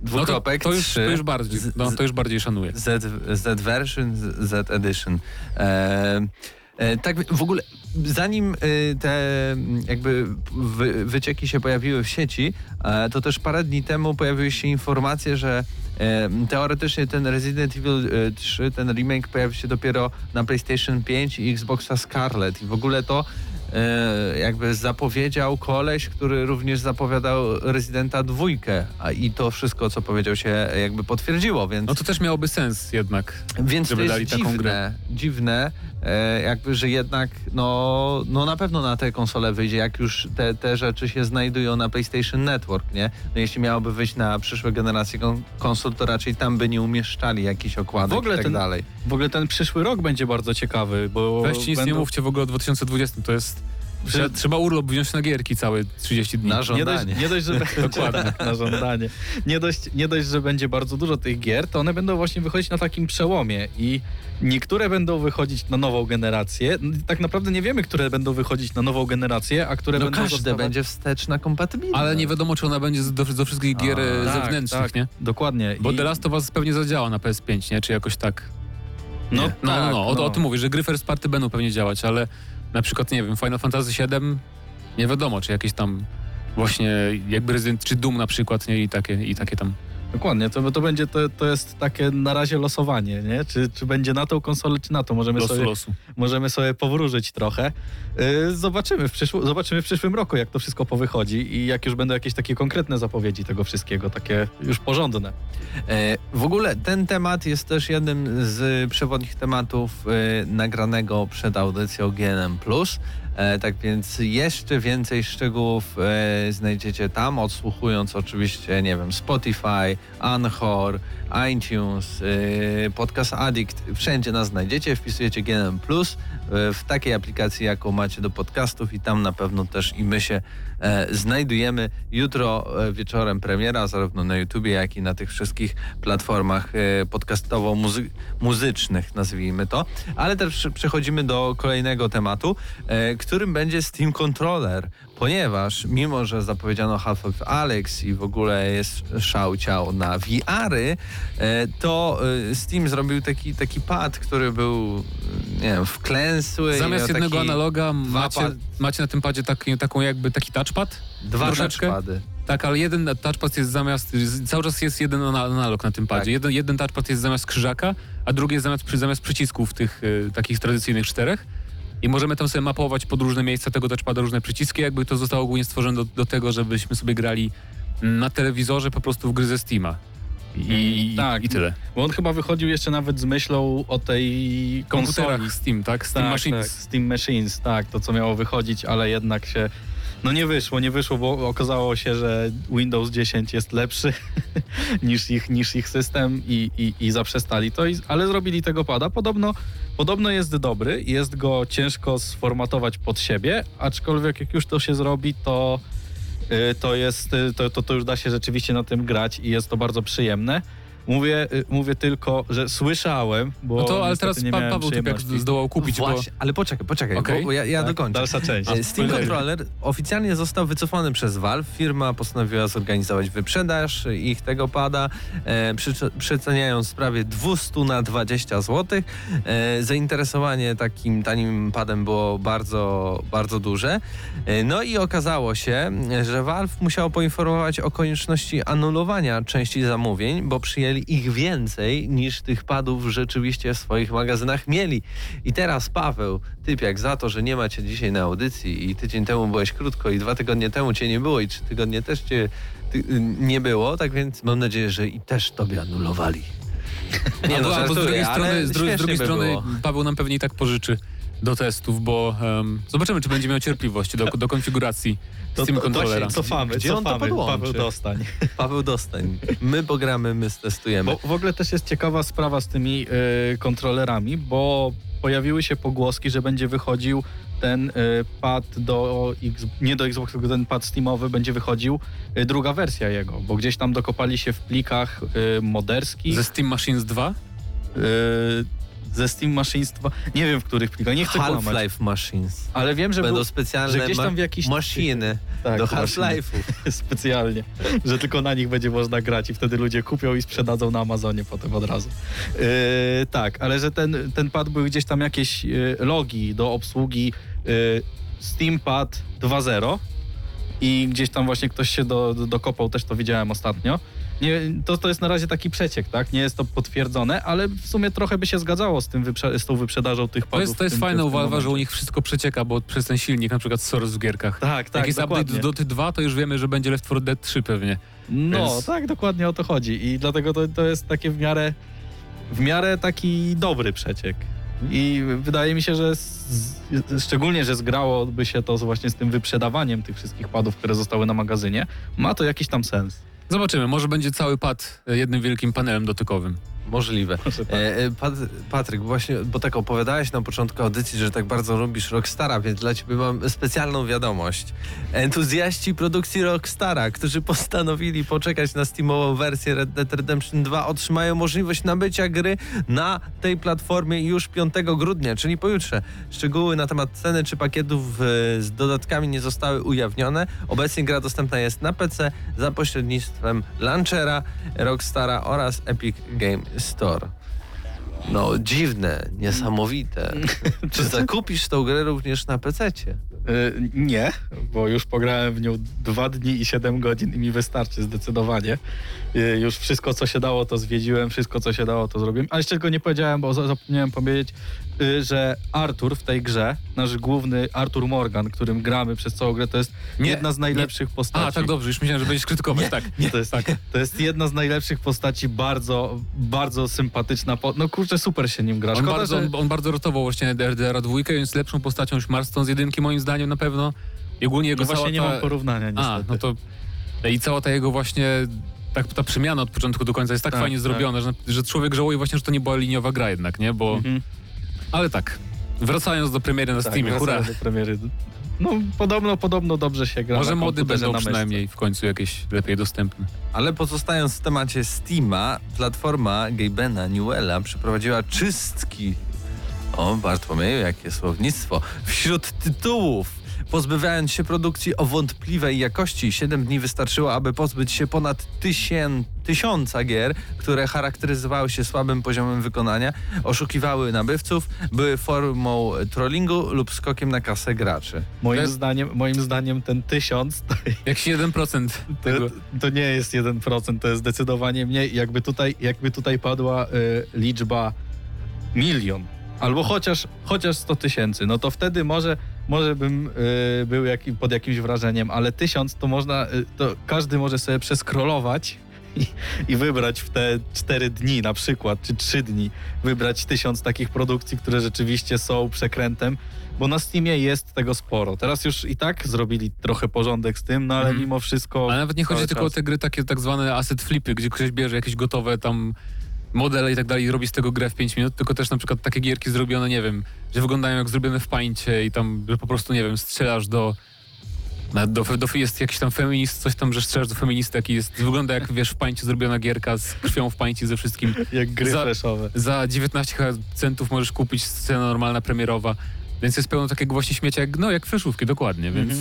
No to, dwukropek, to, już, 3, to, już bardziej, z- no, to już bardziej szanuję. Z, Z version, z- Z edition. E, e, tak w ogóle, zanim e, te jakby wy, wycieki się pojawiły w sieci, e, to też parę dni temu pojawiły się informacje, że e, teoretycznie ten Resident Evil e, 3, ten remake pojawi się dopiero na PlayStation 5 i Xboxa Scarlet i w ogóle to e, jakby zapowiedział koleś, który również zapowiadał Residenta dwójkę, a i to wszystko, co powiedział się jakby potwierdziło, więc... No to też miałoby sens jednak. Więc żeby to dali jest taką dziwne, grę. dziwne, e, jakby, że jednak no, no na pewno na te konsole wyjdzie, jak już te, te rzeczy się znajdują na PlayStation Network, nie? No jeśli miałoby wyjść na przyszłe generacje kon- konsol, to raczej tam by nie umieszczali jakichś okładek W ogóle i tak ten- dalej. W ogóle ten przyszły rok będzie bardzo ciekawy, bo Weźcie nic nie będą- mówcie w ogóle o 2020, to jest... Trzeba, urlop wziąć na gierki całe 30 dni. Na Nie żądanie. dość, nie dość, że będzie, Dokładnie. na żądanie. Nie dość, nie dość, że będzie bardzo dużo tych gier, to one będą właśnie wychodzić na takim przełomie i niektóre będą wychodzić na nową generację. Tak naprawdę nie wiemy, które będą wychodzić na nową generację, a które No będą każde zostawać... będzie wsteczna kompatybilna. Ale nie wiadomo, czy ona będzie do, do wszystkich gier A, e, tak, zewnętrznych, tak. nie? Dokładnie. Bo I- The Last of Us pewnie zadziała na PS5, nie? Czy jakoś tak. No, No, no, tak, no, o, o tym mówię, że gry first party będą pewnie działać, ale na przykład, nie wiem, Final Fantasy VII nie wiadomo, czy jakieś tam właśnie jakby Resident, czy Doom na przykład, nie? I takie, i takie tam. Dokładnie, to, to będzie, to, to jest takie na razie losowanie, nie? Czy, czy będzie na tą konsolę, czy na to. Możemy Losu sobie losu. możemy sobie powróżyć trochę. Yy, zobaczymy, w przyszł- zobaczymy w przyszłym roku, jak to wszystko powychodzi i jak już będą jakieś takie konkretne zapowiedzi tego wszystkiego, takie już porządne. E, W ogóle ten temat jest też jednym z przewodnich tematów e, nagranego przed audycją GNM+. E, Tak więc jeszcze więcej szczegółów e, znajdziecie tam, odsłuchując oczywiście, nie wiem, Spotify, Anchor, iTunes, e, Podcast Addict, wszędzie nas znajdziecie, wpisujecie GNM+, w takiej aplikacji, jaką macie do podcastów i tam na pewno też i my się znajdujemy. Jutro e, wieczorem premiera, zarówno na YouTubie, jak i na tych wszystkich platformach e, podcastowo-muzycznych, nazwijmy to. Ale też przechodzimy do kolejnego tematu, e, którym będzie Steam Controller, ponieważ mimo, że zapowiedziano Half-Life Alex i w ogóle jest szał ciał na VR-y, e, to e, Steam zrobił taki, taki pad, który był, e, nie wiem, wklęsły. Zamiast jednego analoga macie, pad- macie na tym padzie taki, taką jakby taki touchpad. Dwa troszeczkę. touchpady. Tak, ale jeden touchpad jest zamiast, cały czas jest jeden ana- analog na tym padzie. Tak. Jeden, jeden touchpad jest zamiast krzyżaka, a drugi jest zamiast, zamiast przycisków tych y, takich tradycyjnych czterech. I możemy tam sobie mapować pod różne miejsca tego touchpada różne przyciski, jakby to zostało ogólnie stworzone do, do tego, żebyśmy sobie grali na telewizorze po prostu w gry ze Steama. I, Mm, tak. i tyle. Bo on chyba wychodził jeszcze nawet z myślą o tej konsoli. Steam, tak? Steam tak, Machines. Tak, Steam Machines, tak, to co miało wychodzić, ale jednak się No nie wyszło, nie wyszło, bo okazało się, że Windows 10 jest lepszy niż ich, niż ich system i, i, i zaprzestali to, i, ale zrobili tego pada. Podobno, podobno jest dobry, jest go ciężko sformatować pod siebie, aczkolwiek jak już to się zrobi, to, y, to, jest, y, to, to, to już da się rzeczywiście na tym grać i jest to bardzo przyjemne. Mówię, y, mówię tylko, że słyszałem, bo No to, ale niestety teraz nie pa, miałem Paweł Typiak przyjemności. zdołał kupić, bo... Właśnie, ale poczekaj, poczekaj, Okej. bo, bo ja, ja Tak, dokończę. Dalsza część. E, Steam spoilery. Controller oficjalnie został wycofany przez Valve. Firma postanowiła zorganizować wyprzedaż ich tego pada, e, przeceniając prawie 200 na 20 zł. E, zainteresowanie takim tanim padem było bardzo, bardzo duże. E, no i okazało się, że Valve musiało poinformować o konieczności anulowania części zamówień, bo przyjęli ich więcej niż tych padów rzeczywiście w swoich magazynach mieli. I teraz Paweł, typiak za to, że nie ma cię dzisiaj na audycji i tydzień temu byłeś krótko i dwa tygodnie temu cię nie było i trzy tygodnie też cię ty, nie było, tak więc mam nadzieję, że i też tobie anulowali. Nie albo, albo z drugiej strony, z, drugiej- z drugiej by strony. Paweł nam pewnie i tak pożyczy do testów, bo em, zobaczymy, czy będzie miał cierpliwość do, do konfiguracji To, Steam to Controllera. właśnie cofamy, Gdzie on to cofamy. podłączy? Paweł dostań. Paweł dostań. My pogramy, my stestujemy. Bo w ogóle też jest ciekawa sprawa z tymi y, kontrolerami, bo pojawiły się pogłoski, że będzie wychodził ten y, pad do X, nie do Xbox, tylko ten pad Steamowy będzie wychodził y, druga wersja jego, bo gdzieś tam dokopali się w plikach y, moderskich Ze Steam Machines 2? Ze Steam Machines 2, nie wiem w których plikach, nie chcę kłamać, Half-Life Machines. ale wiem, że Będą był, specjalne że gdzieś tam w maszyny tak, do. Half-Life'ów. specjalnie, że tylko na nich będzie można grać i wtedy ludzie kupią i sprzedadzą na Amazonie potem od razu. Yy, tak, ale że ten, ten pad był gdzieś tam jakieś yy, logi do obsługi yy, SteamPad 2.0 i gdzieś tam właśnie ktoś się do, do, dokopał, też to widziałem ostatnio. Nie, to, to jest na razie taki przeciek, tak? Nie jest to potwierdzone, ale w sumie trochę by się zgadzało z, tym wyprze- z tą wyprzedażą tych To padów. jest, to jest tym- fajne w u tym Valve'a, że u nich wszystko przecieka, bo przez ten silnik, na przykład Source w gierkach. Tak, tak, Jak jest dokładnie. update do Doty 2, to już wiemy, że będzie Left 4 Dead 3 pewnie. No, Więc- tak, dokładnie o to chodzi. I dlatego to, to jest takie w miarę, w miarę taki dobry przeciek. I wydaje mi się, że z, szczególnie, że zgrałoby się to właśnie z tym wyprzedawaniem tych wszystkich padów, które zostały na magazynie, ma to jakiś tam sens. Zobaczymy, może będzie cały pad e, jednym wielkim panelem dotykowym. Możliwe. E, e, Pat, Patryk, właśnie, bo tak opowiadałeś na początku audycji, że tak bardzo lubisz Rockstara, więc dla ciebie mam specjalną wiadomość. Entuzjaści produkcji Rockstara, którzy postanowili poczekać na Steamową wersję Red Dead Redemption 2, otrzymają możliwość nabycia gry na tej platformie już 5 grudnia, czyli pojutrze. Szczegóły na temat ceny czy pakietów e, z dodatkami nie zostały ujawnione. Obecnie gra dostępna jest na PC za pośrednictwem launchera Rockstara oraz Epic Game Store. No, dziwne, niesamowite. Czy zakupisz tą grę również na PC-cie? Y, nie, bo już pograłem w nią dwa dni i 7 godzin i mi wystarczy zdecydowanie. Y, już wszystko, co się dało, to zwiedziłem, wszystko, co się dało, to zrobiłem. Ale jeszcze tylko nie powiedziałem, bo za- zapomniałem powiedzieć, że Artur w tej grze, nasz główny Artur Morgan, którym gramy przez całą grę, to jest Nie, jedna z najlepszych postaci. A, tak dobrze, już myślałem, że będziesz krytykować, tak. Nie, to jest, to jest jedna z najlepszych postaci, bardzo, bardzo sympatyczna. Po... No kurczę, super się nim gra. On Szkoda, bardzo, że... on, on bardzo rotował właśnie RDR 2, więc lepszą postacią już Marston z jedynki moim zdaniem na pewno. I ogólnie jego No właśnie nie ta... mam porównania niestety. A, no to i cała ta jego właśnie tak, ta przemiana od początku do końca jest tak, Tak, fajnie tak. zrobiona, że, że człowiek żałuje właśnie, że to nie była liniowa gra jednak, nie? Bo, Mhm. Ale tak, wracając do premiery na Tak, Steamie, wracając do premiery. No podobno, podobno dobrze się gra Może mody będą przynajmniej w końcu jakieś lepiej dostępne. Ale pozostając w temacie Steama, platforma Gabena Newella przeprowadziła czystki. O, Bartłomieju, jakie słownictwo. Wśród tytułów. Pozbywając się produkcji o wątpliwej jakości, 7 dni wystarczyło, aby pozbyć się ponad tysien, tysiąca gier, które charakteryzowały się słabym poziomem wykonania, oszukiwały nabywców, były formą trollingu lub skokiem na kasę graczy. Moim, jest- zdaniem, moim zdaniem ten tysiąc to, Jak 7% tego. to, to nie jest 1%, to jest zdecydowanie mniej. Jakby tutaj, jakby tutaj padła y, liczba milion, albo chociaż, chociaż 100 tysięcy, no to wtedy może, może bym y, był pod jakimś wrażeniem, ale tysiąc to można, y, to każdy może sobie przeskrolować i, i wybrać w te cztery dni na przykład, czy trzy dni, wybrać tysiąc takich produkcji, które rzeczywiście są przekrętem, bo na Steamie jest tego sporo. Teraz już i tak zrobili trochę porządek z tym, no ale Mhm. mimo wszystko... Ale nawet nie chodzi tylko o te gry takie tak zwane asset flipy, gdzie ktoś bierze jakieś gotowe tam modele i tak dalej i robi z tego grę w 5 minut, tylko też na przykład takie gierki zrobione, nie wiem, że wyglądają jak zrobione w pańcie i tam, że po prostu, nie wiem, strzelasz do do, do, jest jakiś tam feminist, coś tam, że strzelasz do feministy, jaki jest, wygląda jak, wiesz, w pańcie zrobiona gierka z krwią w pańci ze wszystkim. Jak gry za- flashowe. Za 19 centów możesz kupić scenę normalna, premierowa, więc jest pełno takiego właśnie śmiecia, jak, no jak fleszówki, dokładnie, więc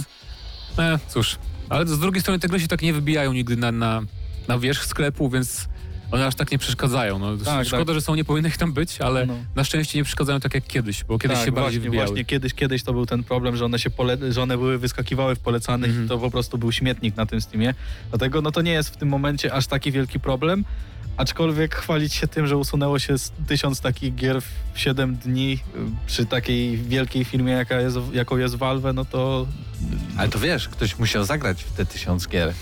Mhm. e, cóż. Ale z drugiej strony te gry się tak nie wybijają nigdy na, na, na wierzch sklepu, więc one aż tak nie przeszkadzają. No, Tak, szkoda, tak. że są, nie powinny ich tam być, ale No. na szczęście nie przeszkadzają tak jak kiedyś, bo kiedyś tak, się bardziej właśnie, właśnie kiedyś, kiedyś to był ten problem, że one się pole, że one były wyskakiwały w polecanych Mhm. i to po prostu był śmietnik na tym Steamie. Dlatego no to nie jest w tym momencie aż taki wielki problem. Aczkolwiek chwalić się tym, że usunęło się z tysiąc takich gier w 7 dni y, przy takiej wielkiej firmie, jaka jest, jaką jest Valve, no to Ale to wiesz, ktoś musiał zagrać w te tysiąc gier.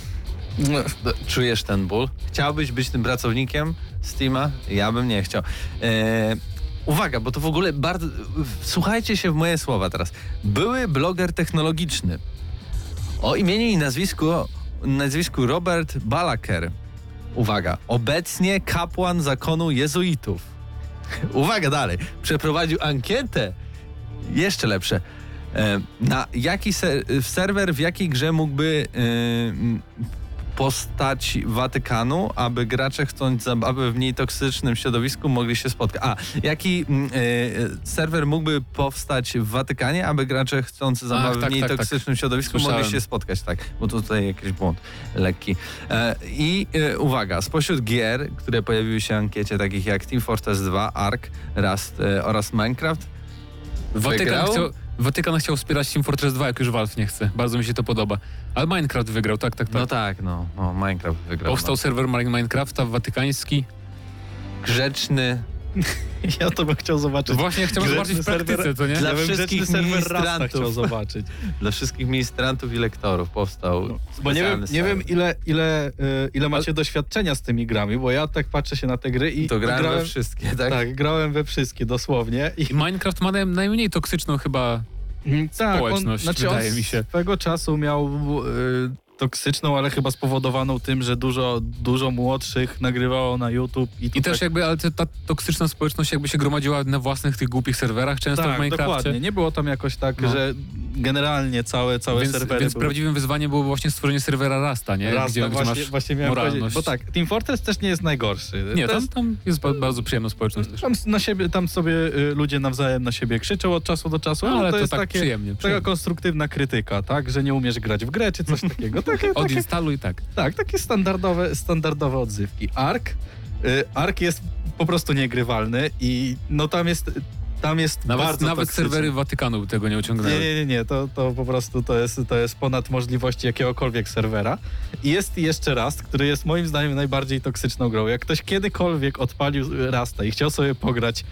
Czujesz ten ból? Chciałbyś być tym pracownikiem Steama? Ja bym nie chciał. E, uwaga, bo to w ogóle bardzo... Słuchajcie się w moje słowa teraz. Były bloger technologiczny o imieniu i nazwisku, nazwisku Robert Balaker. Uwaga, obecnie kapłan zakonu jezuitów. Uwaga dalej. Przeprowadził ankietę. Jeszcze lepsze. E, na jaki ser serwer w jakiej grze mógłby m, postać Watykanu, aby gracze chcąc zabawy w mniej toksycznym środowisku mogli się spotkać. A, jaki e, serwer mógłby powstać w Watykanie, aby gracze chcąc zabawy tak, w mniej tak, tak. toksycznym środowisku Słyszałem. mogli się spotkać, tak, bo tutaj jakiś błąd lekki. E, I e, uwaga, spośród gier, które pojawiły się w ankiecie, takich jak Team Fortress 2, Ark, Rust e, oraz Minecraft, Watykan wygrał? chciał, Watykan chciał wspierać Team Fortress 2, jak już Valve nie chce. Bardzo mi się to podoba. Ale Minecraft wygrał, tak, tak, tak. no tak, no, no Minecraft wygrał. Powstał no. serwer Minecrafta watykański. grzeczny, ja to bym chciał zobaczyć. Właśnie Grzeczny zobaczyć w praktyce, serwer- to nie? Dla ja wszystkich ministrantów. chciał zobaczyć. Dla wszystkich ministrantów i lektorów powstał. No, Bo nie wiem, nie wiem ile, ile, y, ile macie doświadczenia z tymi grami, bo ja tak patrzę się na te gry i To grałem, grałem, we wszystkie, tak? tak, grałem we wszystkie dosłownie. I, I Minecraft ma naj- najmniej toksyczną chyba tak, społeczność, znaczy wydaje on mi się. swego czasu miał y, toksyczną, ale chyba spowodowaną tym, że dużo, dużo młodszych nagrywało na YouTube. I, I też tak, jakby, ale ta toksyczna społeczność jakby się gromadziła na własnych tych głupich serwerach często w tak, Minecrafcie. dokładnie. Nie było tam jakoś tak, No. że generalnie całe, całe Więc, serwery więc były... prawdziwym wyzwaniem było właśnie stworzenie serwera Rasta, nie? Rasta, gdzie, gdzie właśnie, masz właśnie miałem moralność. bo tak, Team Fortress też nie jest najgorszy. Nie, To tam, jest- tam jest ba- bardzo przyjemna społeczność też. Tam na siebie, tam sobie y, ludzie nawzajem na siebie krzyczą od czasu do czasu, ale, Ale to, to jest tak takie, przyjemnie, taka przyjemnie. konstruktywna krytyka, tak, że nie umiesz grać w grę czy coś takiego. Takie, takie, Odinstaluj tak. tak, takie standardowe, standardowe odzywki. Ark, y, Ark jest po prostu niegrywalny i no tam jest, tam jest Nawet, bardzo nawet toksyczny. serwery Watykanu by tego nie ociągnęły. Nie, nie, nie, nie, to, to po prostu to jest, to jest ponad możliwości jakiegokolwiek serwera. I jest jeszcze Rust, który jest moim zdaniem najbardziej toksyczną grą. Jak ktoś kiedykolwiek odpalił Rasta i chciał sobie pograć,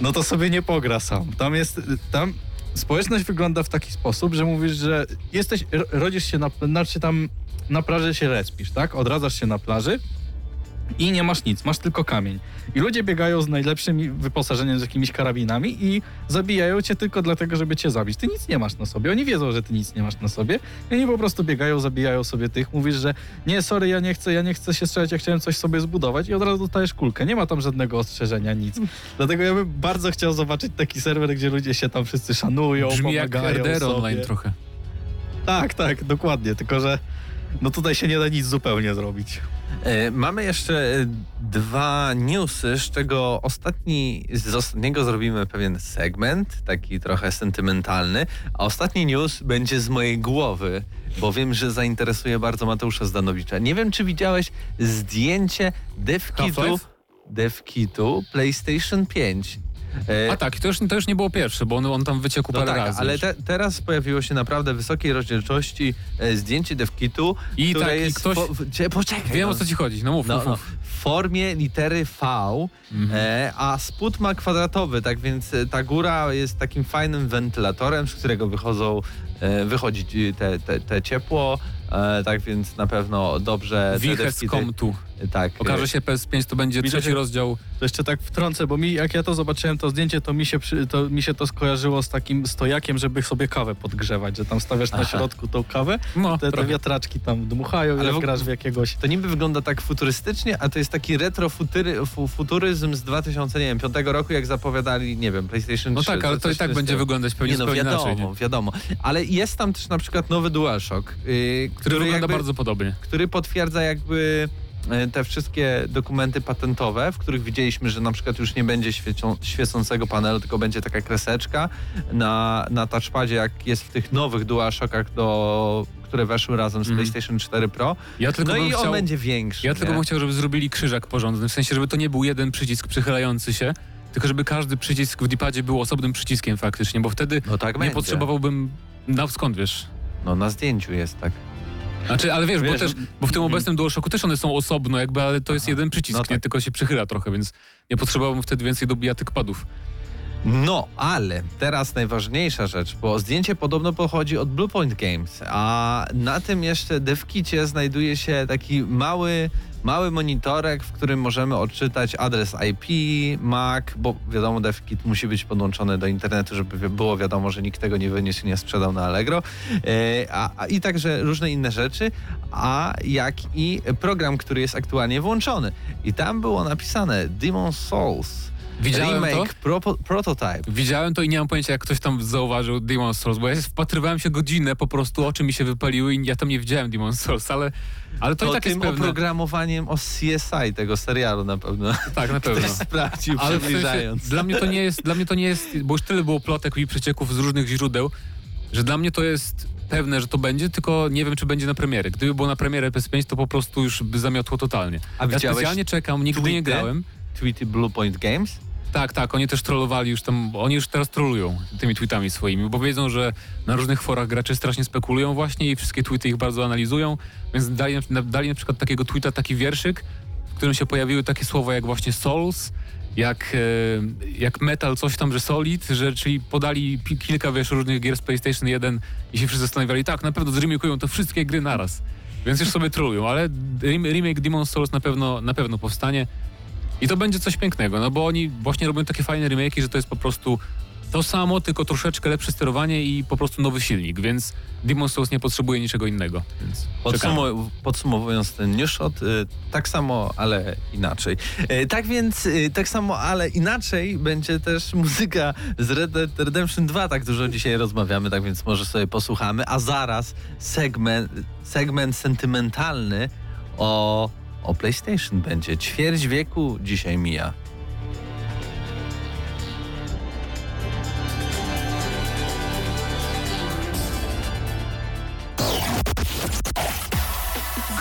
no to sobie nie pogra sam. Tam jest, tam społeczność wygląda w taki sposób, że mówisz, że jesteś, ro- rodzisz się na, znaczy tam na plaży się respisz, tak? Odradzasz się na plaży i nie masz nic, masz tylko kamień. I ludzie biegają z najlepszym wyposażeniem, z jakimiś karabinami i zabijają cię tylko dlatego, żeby cię zabić. Ty nic nie masz na sobie. Oni wiedzą, że ty nic nie masz na sobie. I oni po prostu biegają, zabijają sobie tych. Mówisz, że nie, sorry, ja nie chcę, ja nie chcę się strzelać, ja chciałem coś sobie zbudować i od razu dostajesz kulkę. Nie ma tam żadnego ostrzeżenia, nic. Dlatego ja bym bardzo chciał zobaczyć taki serwer, gdzie ludzie się tam wszyscy szanują, Brzmi jak pomagają RDR sobie. online trochę. Tak, tak, dokładnie. Tylko, że no tutaj się nie da nic zupełnie zrobić. E, Mamy jeszcze e, dwa newsy, z czego ostatni, z ostatniego zrobimy pewien segment, taki trochę sentymentalny, a ostatni news będzie z mojej głowy, bo wiem, że zainteresuje bardzo Mateusza Zdanowicza. Nie wiem, czy widziałeś zdjęcie devkitu, devkitu PlayStation 5. E, A tak, to już, to już nie było pierwsze, bo on, on tam wyciekł no parę tak, razy. ale już. te, teraz pojawiło się naprawdę wysokiej rozdzielczości e, zdjęcie devkitu, I które tak, i jest... ktoś- Po, cie- poczekaj, Wiem no. o co ci chodzi, no mów, No, mów, no, mów. Formie litery V, e, a spód ma kwadratowy, tak więc e, ta góra jest takim fajnym wentylatorem, z którego wychodzą, e, wychodzi te, te, te ciepło, e, tak więc na pewno dobrze... Wiches dewki- Comtu. Tak. Okaże się PS5 to będzie Widzicie? trzeci rozdział. To jeszcze tak wtrącę, bo mi, jak ja to zobaczyłem, to zdjęcie, to mi się, przy, to, mi się to skojarzyło z takim stojakiem, żeby sobie kawę podgrzewać, że tam stawiasz na Aha. środku tą kawę, No, te, te wiatraczki tam dmuchają Ale i w grasz w jakiegoś... To niby wygląda tak futurystycznie, a to jest taki retrofuturyzm z 2005 roku, jak zapowiadali, nie wiem, PlayStation 3. No tak, ale to i tak będzie wyglądać pewnie Nie no, zupełnie wiadomo, inaczej. Nie? wiadomo. Ale jest tam też na przykład nowy DualShock, yy, Który wygląda jakby, bardzo podobnie. który potwierdza jakby te wszystkie dokumenty patentowe, w których widzieliśmy, że na przykład już nie będzie świecą, świecącego panelu, tylko będzie taka kreseczka na, na touchpadzie, jak jest w tych nowych DualShockach, do, które weszły razem z Mhm. PlayStation 4 Pro. Ja tylko No i on chciał... będzie większy. Ja tylko nie? bym chciał, żeby zrobili krzyżak porządny, w sensie, żeby to nie był jeden przycisk przychylający się, tylko żeby każdy przycisk w D-padzie był osobnym przyciskiem faktycznie, bo wtedy No tak nie będzie. potrzebowałbym... No skąd wiesz? No na zdjęciu jest tak. Znaczy, ale wiesz, bo, Wiesz, też, bo w tym mhm. obecnym DualShocku też one są osobno jakby, ale to jest jeden przycisk, no nie? tak. tylko się przychyla trochę, więc nie potrzebowałbym wtedy więcej do bijatyk padów. No, ale teraz najważniejsza rzecz, bo zdjęcie podobno pochodzi od Bluepoint Games, a na tym jeszcze devkicie znajduje się taki mały, mały monitorek, w którym możemy odczytać adres IP, MAC, bo wiadomo, devkit musi być podłączony do internetu, żeby było wiadomo, że nikt tego nie wyniósł nie sprzedał na Allegro, e, a, a, i także różne inne rzeczy, a jak i program, który jest aktualnie włączony. I tam było napisane Demon Souls. Widziałem to? Remake, propo, prototype. Widziałem to i nie mam pojęcia, jak ktoś tam zauważył Demon's Souls, bo ja wpatrywałem się godzinę, po prostu oczy mi się wypaliły i ja tam nie widziałem Demon's Souls, ale, ale to, To i tak jest tym pewne. oprogramowaniem o CSI tego serialu na pewno. Tak, na pewno. Ktoś sprawdził, Ale w sensie, przybliżając. dla mnie to nie jest, dla mnie to nie jest, bo już tyle było plotek i przecieków z różnych źródeł, że dla mnie to jest pewne, że to będzie, tylko nie wiem, czy będzie na premierę. Gdyby było na premierę PS5, to po prostu już by zamiotło totalnie. A ja widziałeś specjalnie czekam, nigdy nie grałem. Tweety Bluepoint Games? Tak, tak, oni też trollowali już tam, oni już teraz trollują tymi tweetami swoimi, bo wiedzą, że na różnych forach gracze strasznie spekulują właśnie i wszystkie tweety ich bardzo analizują, więc dali, dali na przykład takiego tweeta, taki wierszyk, w którym się pojawiły takie słowa jak właśnie Souls, jak, e, jak Metal, coś tam, że Solid, że czyli podali kilka wiesz, różnych gier z PlayStation 1 i się wszyscy zastanawiali, tak, na pewno zremikują to wszystkie gry naraz. Więc już sobie trollują, ale rem- remake Demon's Souls na pewno, na pewno powstanie. I to będzie coś pięknego, no bo oni właśnie robią takie fajne remake'i, że to jest po prostu to samo, tylko troszeczkę lepsze sterowanie i po prostu nowy silnik, więc Demon's Souls nie potrzebuje niczego innego. Podsumowując ten newshot, y, tak samo, ale inaczej. Y, tak więc, y, tak samo, ale inaczej będzie też muzyka z Red Dead Redemption 2. Tak dużo dzisiaj rozmawiamy, tak więc może sobie posłuchamy. A zaraz segment, segment sentymentalny o, o PlayStation będzie. Ćwierć wieku dzisiaj mija.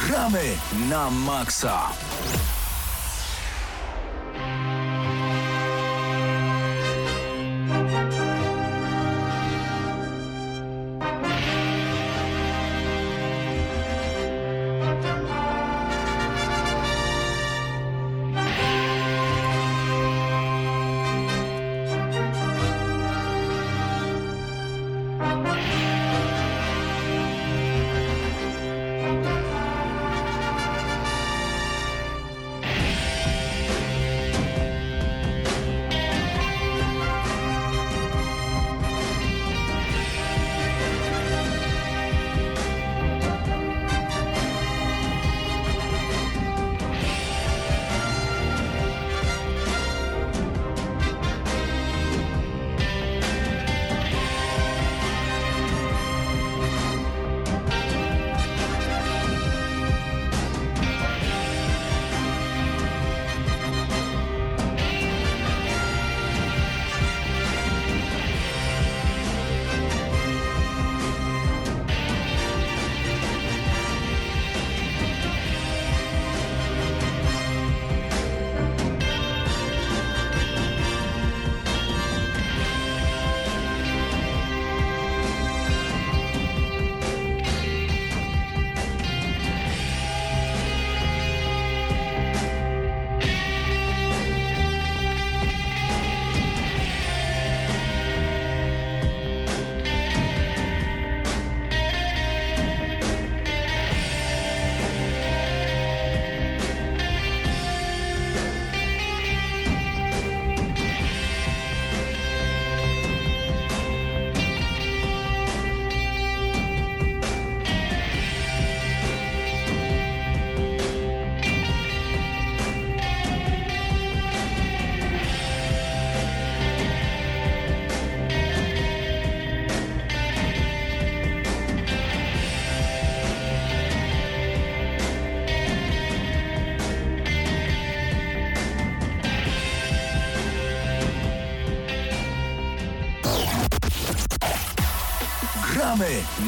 Gramy na maksa!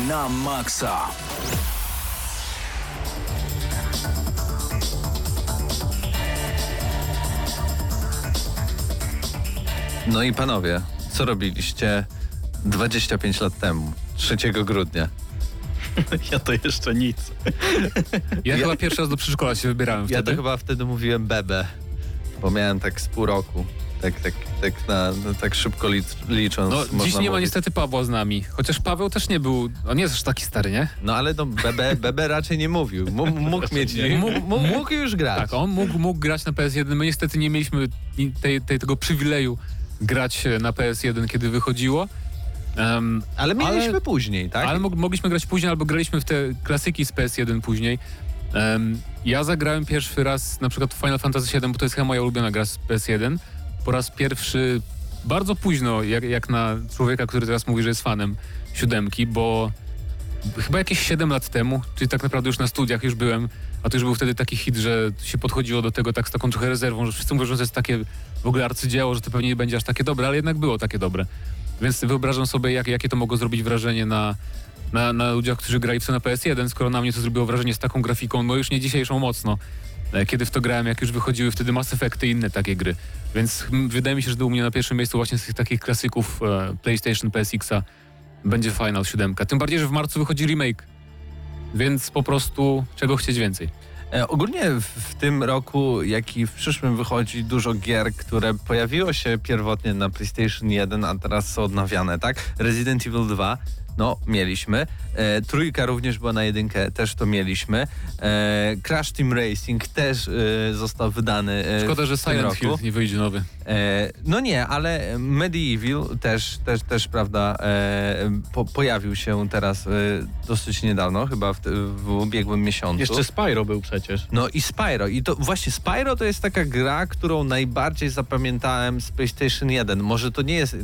Na maksa. No i panowie, co robiliście 25 lat temu, 3 grudnia? Ja to jeszcze nic. Ja, chyba pierwszy raz do przedszkola się wybierałem Ja wtedy. to chyba wtedy mówiłem bebe, bo miałem tak z pół roku. Tak, tak, tak, na, no, tak szybko lic, licząc. No, dziś nie ma niestety Pawła z nami. Chociaż Paweł też nie był, on jest aż taki stary, nie? No ale no, bebe, bebe raczej nie mówił. M- mógł mieć, mógł, już grać. Tak, on mógł, mógł grać na PS1. My niestety nie mieliśmy tej, tej, tego przywileju grać e, na PS1, kiedy wychodziło. Em, ale mieliśmy ale- później, tak? Ale mog, mogliśmy grać później, albo graliśmy w te klasyki z PS1 później. Em, ja zagrałem pierwszy raz na przykład w Final Fantasy VII, bo to jest chyba moja ulubiona gra z PS1. Po raz pierwszy bardzo późno, jak, jak na człowieka, który teraz mówi, że jest fanem siódemki, bo chyba jakieś 7 lat temu, czyli tak naprawdę już na studiach już byłem, a to już był wtedy taki hit, że się podchodziło do tego tak z taką trochę rezerwą, że wszyscy mówią, że to jest takie w ogóle arcydzieło, że to pewnie nie będzie aż takie dobre, ale jednak było takie dobre. Więc wyobrażam sobie, jak, jakie to mogło zrobić wrażenie na, na, na ludziach, którzy grali w na PS1, skoro na mnie to zrobiło wrażenie z taką grafiką, no już nie dzisiejszą mocno. E, Kiedy w to grałem, jak już wychodziły wtedy Mass Effecty i inne takie gry. Więc wydaje mi się, że u mnie na pierwszym miejscu właśnie z tych takich klasyków e, PlayStation, PSX-a będzie Final 7. Tym bardziej, że w marcu wychodzi remake. Więc po prostu czego chcieć więcej. E, Ogólnie w tym roku, jak i w przyszłym wychodzi dużo gier, które pojawiło się pierwotnie na PlayStation 1, a teraz są odnawiane, tak? Resident Evil 2, no mieliśmy. E, trójka również była na jedynkę, też to mieliśmy. E, Crash Team Racing też e, został wydany e, Szkoda, że Silent roku. Hill nie wyjdzie nowy. E, no nie, ale Medieval też, też, też prawda, e, po, pojawił się teraz e, dosyć niedawno, chyba w, w ubiegłym miesiącu. Jeszcze Spyro był przecież. No i Spyro. I to właśnie Spyro to jest taka gra, którą najbardziej zapamiętałem z PlayStation 1. Może to nie jest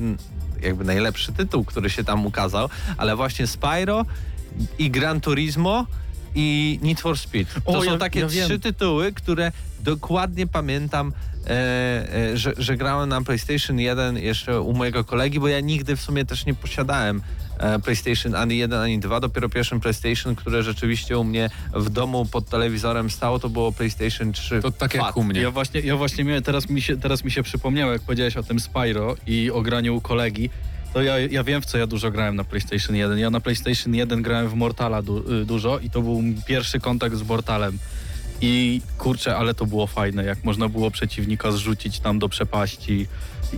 jakby najlepszy tytuł, który się tam ukazał, ale właśnie Spyro i Gran Turismo i Need for Speed. To O, są ja- takie ja wiem. trzy tytuły, które dokładnie pamiętam, e, e, że, że grałem na PlayStation 1 jeszcze u mojego kolegi, bo ja nigdy w sumie też nie posiadałem PlayStation ani 1, ani 2. Dopiero pierwszym PlayStation, które rzeczywiście u mnie w domu pod telewizorem stało, to było PlayStation 3. To tak jak Fat. u mnie. Ja właśnie, ja właśnie miałem, teraz mi, się, teraz mi się przypomniało, jak powiedziałeś o tym Spyro i o graniu u kolegi, to ja, ja wiem, w co ja dużo grałem na PlayStation 1. Ja na PlayStation 1 grałem w Mortala du, y, dużo i to był pierwszy kontakt z Mortalem. I kurczę, ale to było fajne, jak można było przeciwnika zrzucić tam do przepaści.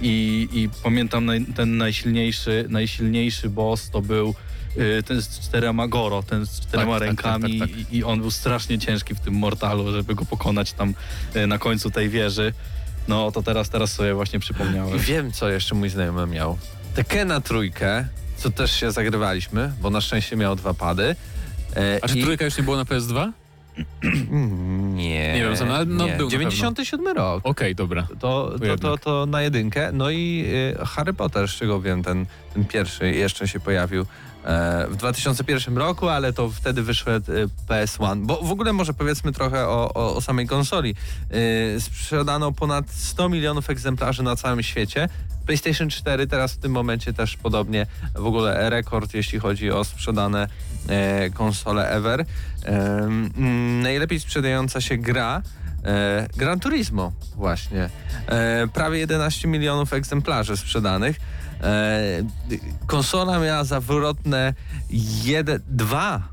I, i pamiętam naj, ten najsilniejszy, najsilniejszy boss to był y, ten z czterema Goro, ten z czterema tak, tak, rękami tak, tak. I, i on był strasznie ciężki w tym Mortalu, żeby go pokonać tam y, na końcu tej wieży. No to teraz, teraz sobie właśnie I przypomniałem. wiem, co jeszcze mój znajomy miał. Tekena trójkę, co też się zagrywaliśmy, bo na szczęście miał dwa pady. E, A czy i- trójka już nie było na PS2? Mm, Nie. Nie wiem, co, no, ale no nie. był na 97 rok. Okej, dobra. To, to, to, jednak. to na jedynkę. No i y, Harry Potter, z czego wiem, ten, ten pierwszy jeszcze się pojawił e, w 2001 roku, ale to wtedy wyszedł y, PS1. Bo w ogóle może powiedzmy trochę o, o, o samej konsoli. Y, sprzedano ponad 100 milionów egzemplarzy na całym świecie. PlayStation 4 teraz w tym momencie też podobnie w ogóle rekord, jeśli chodzi o sprzedane e, konsole ever. Mm, najlepiej sprzedająca się gra E, Gran Turismo właśnie. E, prawie 11 milionów egzemplarzy sprzedanych. E, konsola miała zawrotne 1, 2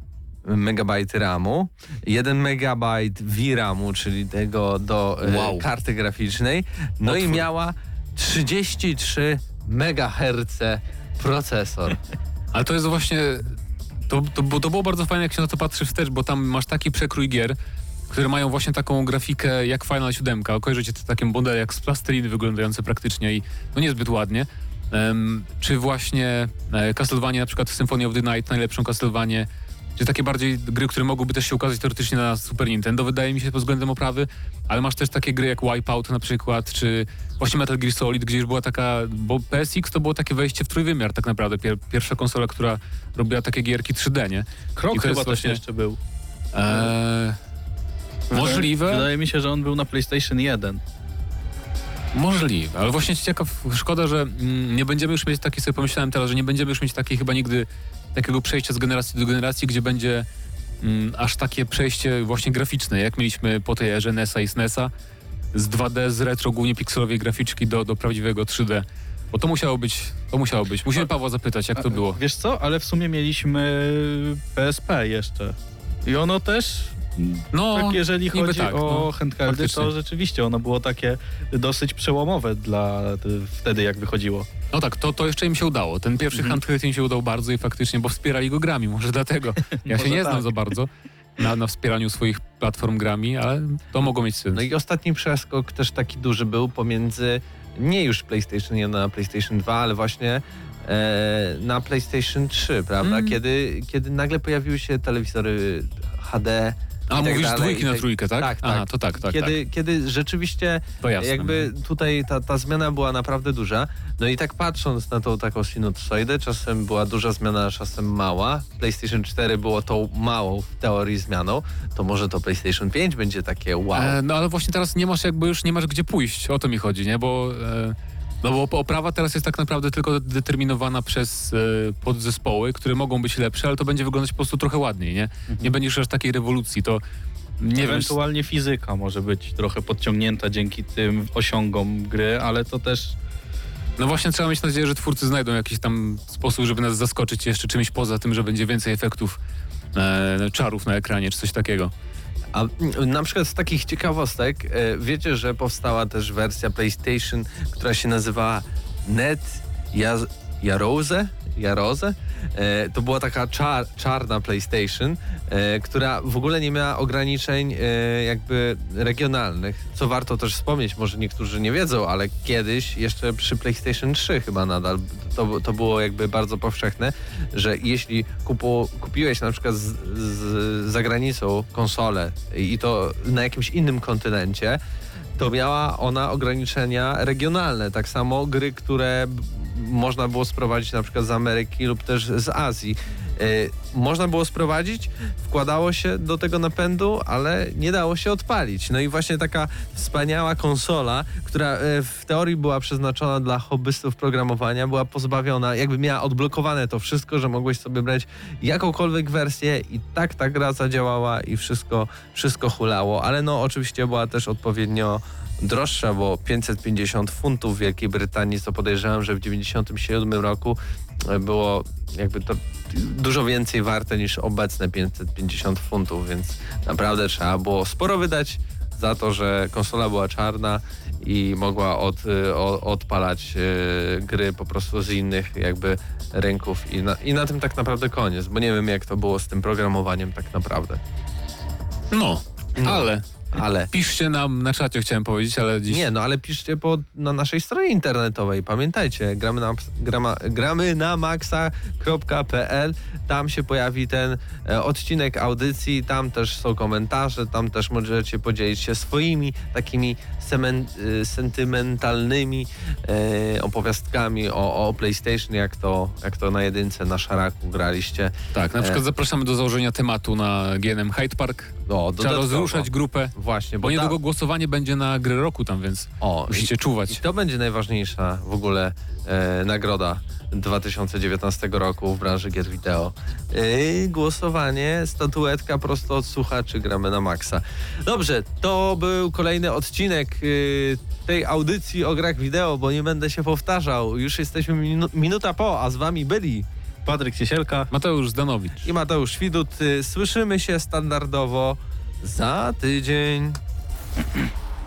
megabajty RAMu, 1 megabajt VRAMu, czyli tego do Wow. karty graficznej, no i Otwór. miała 33 MHz procesor. Ale to jest właśnie. To, to, bo to było bardzo fajne, jak się na to patrzy wstecz, bo tam masz taki przekrój gier, które mają właśnie taką grafikę jak Final 7. Kojarzycie te takie modele jak z plasteliny wyglądające praktycznie i no niezbyt ładnie. Em, czy właśnie e, Castlevania, na przykład Symphony of the Night, najlepszą Castlevanię, czy takie bardziej gry, które mogłyby też się ukazać teoretycznie na Super Nintendo, wydaje mi się pod względem oprawy, ale masz też takie gry jak Wipeout na przykład, czy właśnie Metal Gear Solid, gdzie już była taka, bo PSX to było takie wejście w trójwymiar tak naprawdę, pier, pierwsza konsola, która robiła takie gierki 3D, nie? Krok I to chyba jest też właśnie- jeszcze był. Eee, możliwe, Wydaje mi się, że on był na PlayStation 1. możliwe, ale właśnie ciekaw, szkoda, że mm, nie będziemy już mieć takiej, sobie pomyślałem teraz, że nie będziemy już mieć takiej chyba nigdy takiego przejścia z generacji do generacji, gdzie będzie mm, aż takie przejście właśnie graficzne, jak mieliśmy po tej erze NESa i SNESa, z 2D, z retro, głównie pikselowej graficzki do, do prawdziwego 3D. Bo to musiało być, to musiało być. Musimy Pawła zapytać, jak to było. Wiesz co, ale w sumie mieliśmy PSP jeszcze. I ono też, No, tak jeżeli chodzi tak, o no, handheldy, faktycznie. to rzeczywiście ono było takie dosyć przełomowe dla y, wtedy, jak wychodziło. No tak, to, to jeszcze im się udało. Ten pierwszy Mhm. handheld im się udał bardzo i faktycznie, bo wspierali go grami, może dlatego. Ja się nie znam tak. za bardzo na, na wspieraniu swoich platform grami, ale to mogło mieć sens. No i ostatni przeskok też taki duży był pomiędzy nie już PlayStation 1 na PlayStation 2, ale właśnie e, na PlayStation 3, prawda? Mm. Kiedy, kiedy nagle pojawiły się telewizory HD. A tak mówisz dalej, dwójki na tak- trójkę, tak? Tak, Aha, tak. to tak, tak, kiedy, kiedy rzeczywiście tak. To jasne. jakby tutaj ta, ta zmiana była naprawdę duża. No i tak patrząc na tą taką sinusoidę, czasem była duża zmiana, czasem mała. PlayStation 4 było tą małą w teorii zmianą, to może to PlayStation 5 będzie takie wow. E, no ale właśnie teraz nie masz jakby już nie masz gdzie pójść, o to mi chodzi, nie? Bo, e, no bo oprawa teraz jest tak naprawdę tylko determinowana przez e, podzespoły, które mogą być lepsze, ale to będzie wyglądać po prostu trochę ładniej, nie? Nie będziesz aż takiej rewolucji, to nie wiem, Ewentualnie fizyka może być trochę podciągnięta dzięki tym osiągom gry, ale to też no właśnie trzeba mieć nadzieję, że twórcy znajdą jakiś tam sposób, żeby nas zaskoczyć jeszcze czymś poza tym, że będzie więcej efektów e, czarów na ekranie, czy coś takiego. A mm, na przykład z takich ciekawostek, e, wiecie, że powstała też wersja PlayStation, która się nazywała Net Jaz- Jarose? Jarose? E, to była taka czar, czarna PlayStation, e, która w ogóle nie miała ograniczeń e, jakby regionalnych. Co warto też wspomnieć, może niektórzy nie wiedzą, ale kiedyś jeszcze przy PlayStation 3 chyba nadal to, to było jakby bardzo powszechne, że jeśli kupu, kupiłeś na przykład z, z, za granicą konsolę i to na jakimś innym kontynencie, to miała ona ograniczenia regionalne. Tak samo gry, które można było sprowadzić na przykład z Ameryki lub też z Azji. Y, można było sprowadzić, wkładało się do tego napędu, ale nie dało się odpalić. No i właśnie taka wspaniała konsola, która y, w teorii była przeznaczona dla hobbystów programowania, była pozbawiona, jakby miała odblokowane to wszystko, że mogłeś sobie brać jakąkolwiek wersję i tak ta gra zadziałała i wszystko, wszystko hulało, ale no oczywiście była też odpowiednio droższa, bo 550 funtów w Wielkiej Brytanii, co podejrzewam, że w 97 roku było jakby to dużo więcej warte niż obecne 550 funtów, więc naprawdę trzeba było sporo wydać za to, że konsola była czarna i mogła od, y, o, odpalać y, gry po prostu z innych jakby rynków i na, i na tym tak naprawdę koniec, bo nie wiem jak to było z tym programowaniem tak naprawdę. No, No. ale Ale piszcie nam na czacie, chciałem powiedzieć, ale dziś... Nie, no ale piszcie po, na naszej stronie internetowej. Pamiętajcie, gramy na, grama, gramy na maxa.pl. Tam się pojawi ten e, odcinek audycji, tam też są komentarze, tam też możecie podzielić się swoimi takimi sentymentalnymi e, opowiastkami o, o PlayStation, jak to, jak to na jedynce na szaraku graliście. Tak, na E. przykład zapraszamy do założenia tematu na GNM Hyde Park. No, Trzeba rozruszać grupę, Właśnie, bo bo, niedługo da, głosowanie będzie na gry roku tam, więc o, musicie I czuwać. to będzie najważniejsza w ogóle e, nagroda 2019 roku w branży gier wideo. E, głosowanie, statuetka prosto od słuchaczy gramy na maksa. Dobrze, to był kolejny odcinek e, tej audycji o grach wideo, bo nie będę się powtarzał. Już jesteśmy minu minuta po, a z wami byli Patryk Ciesielka. Mateusz Zdanowicz. i Mateusz Widut. E, Słyszymy się standardowo za tydzień.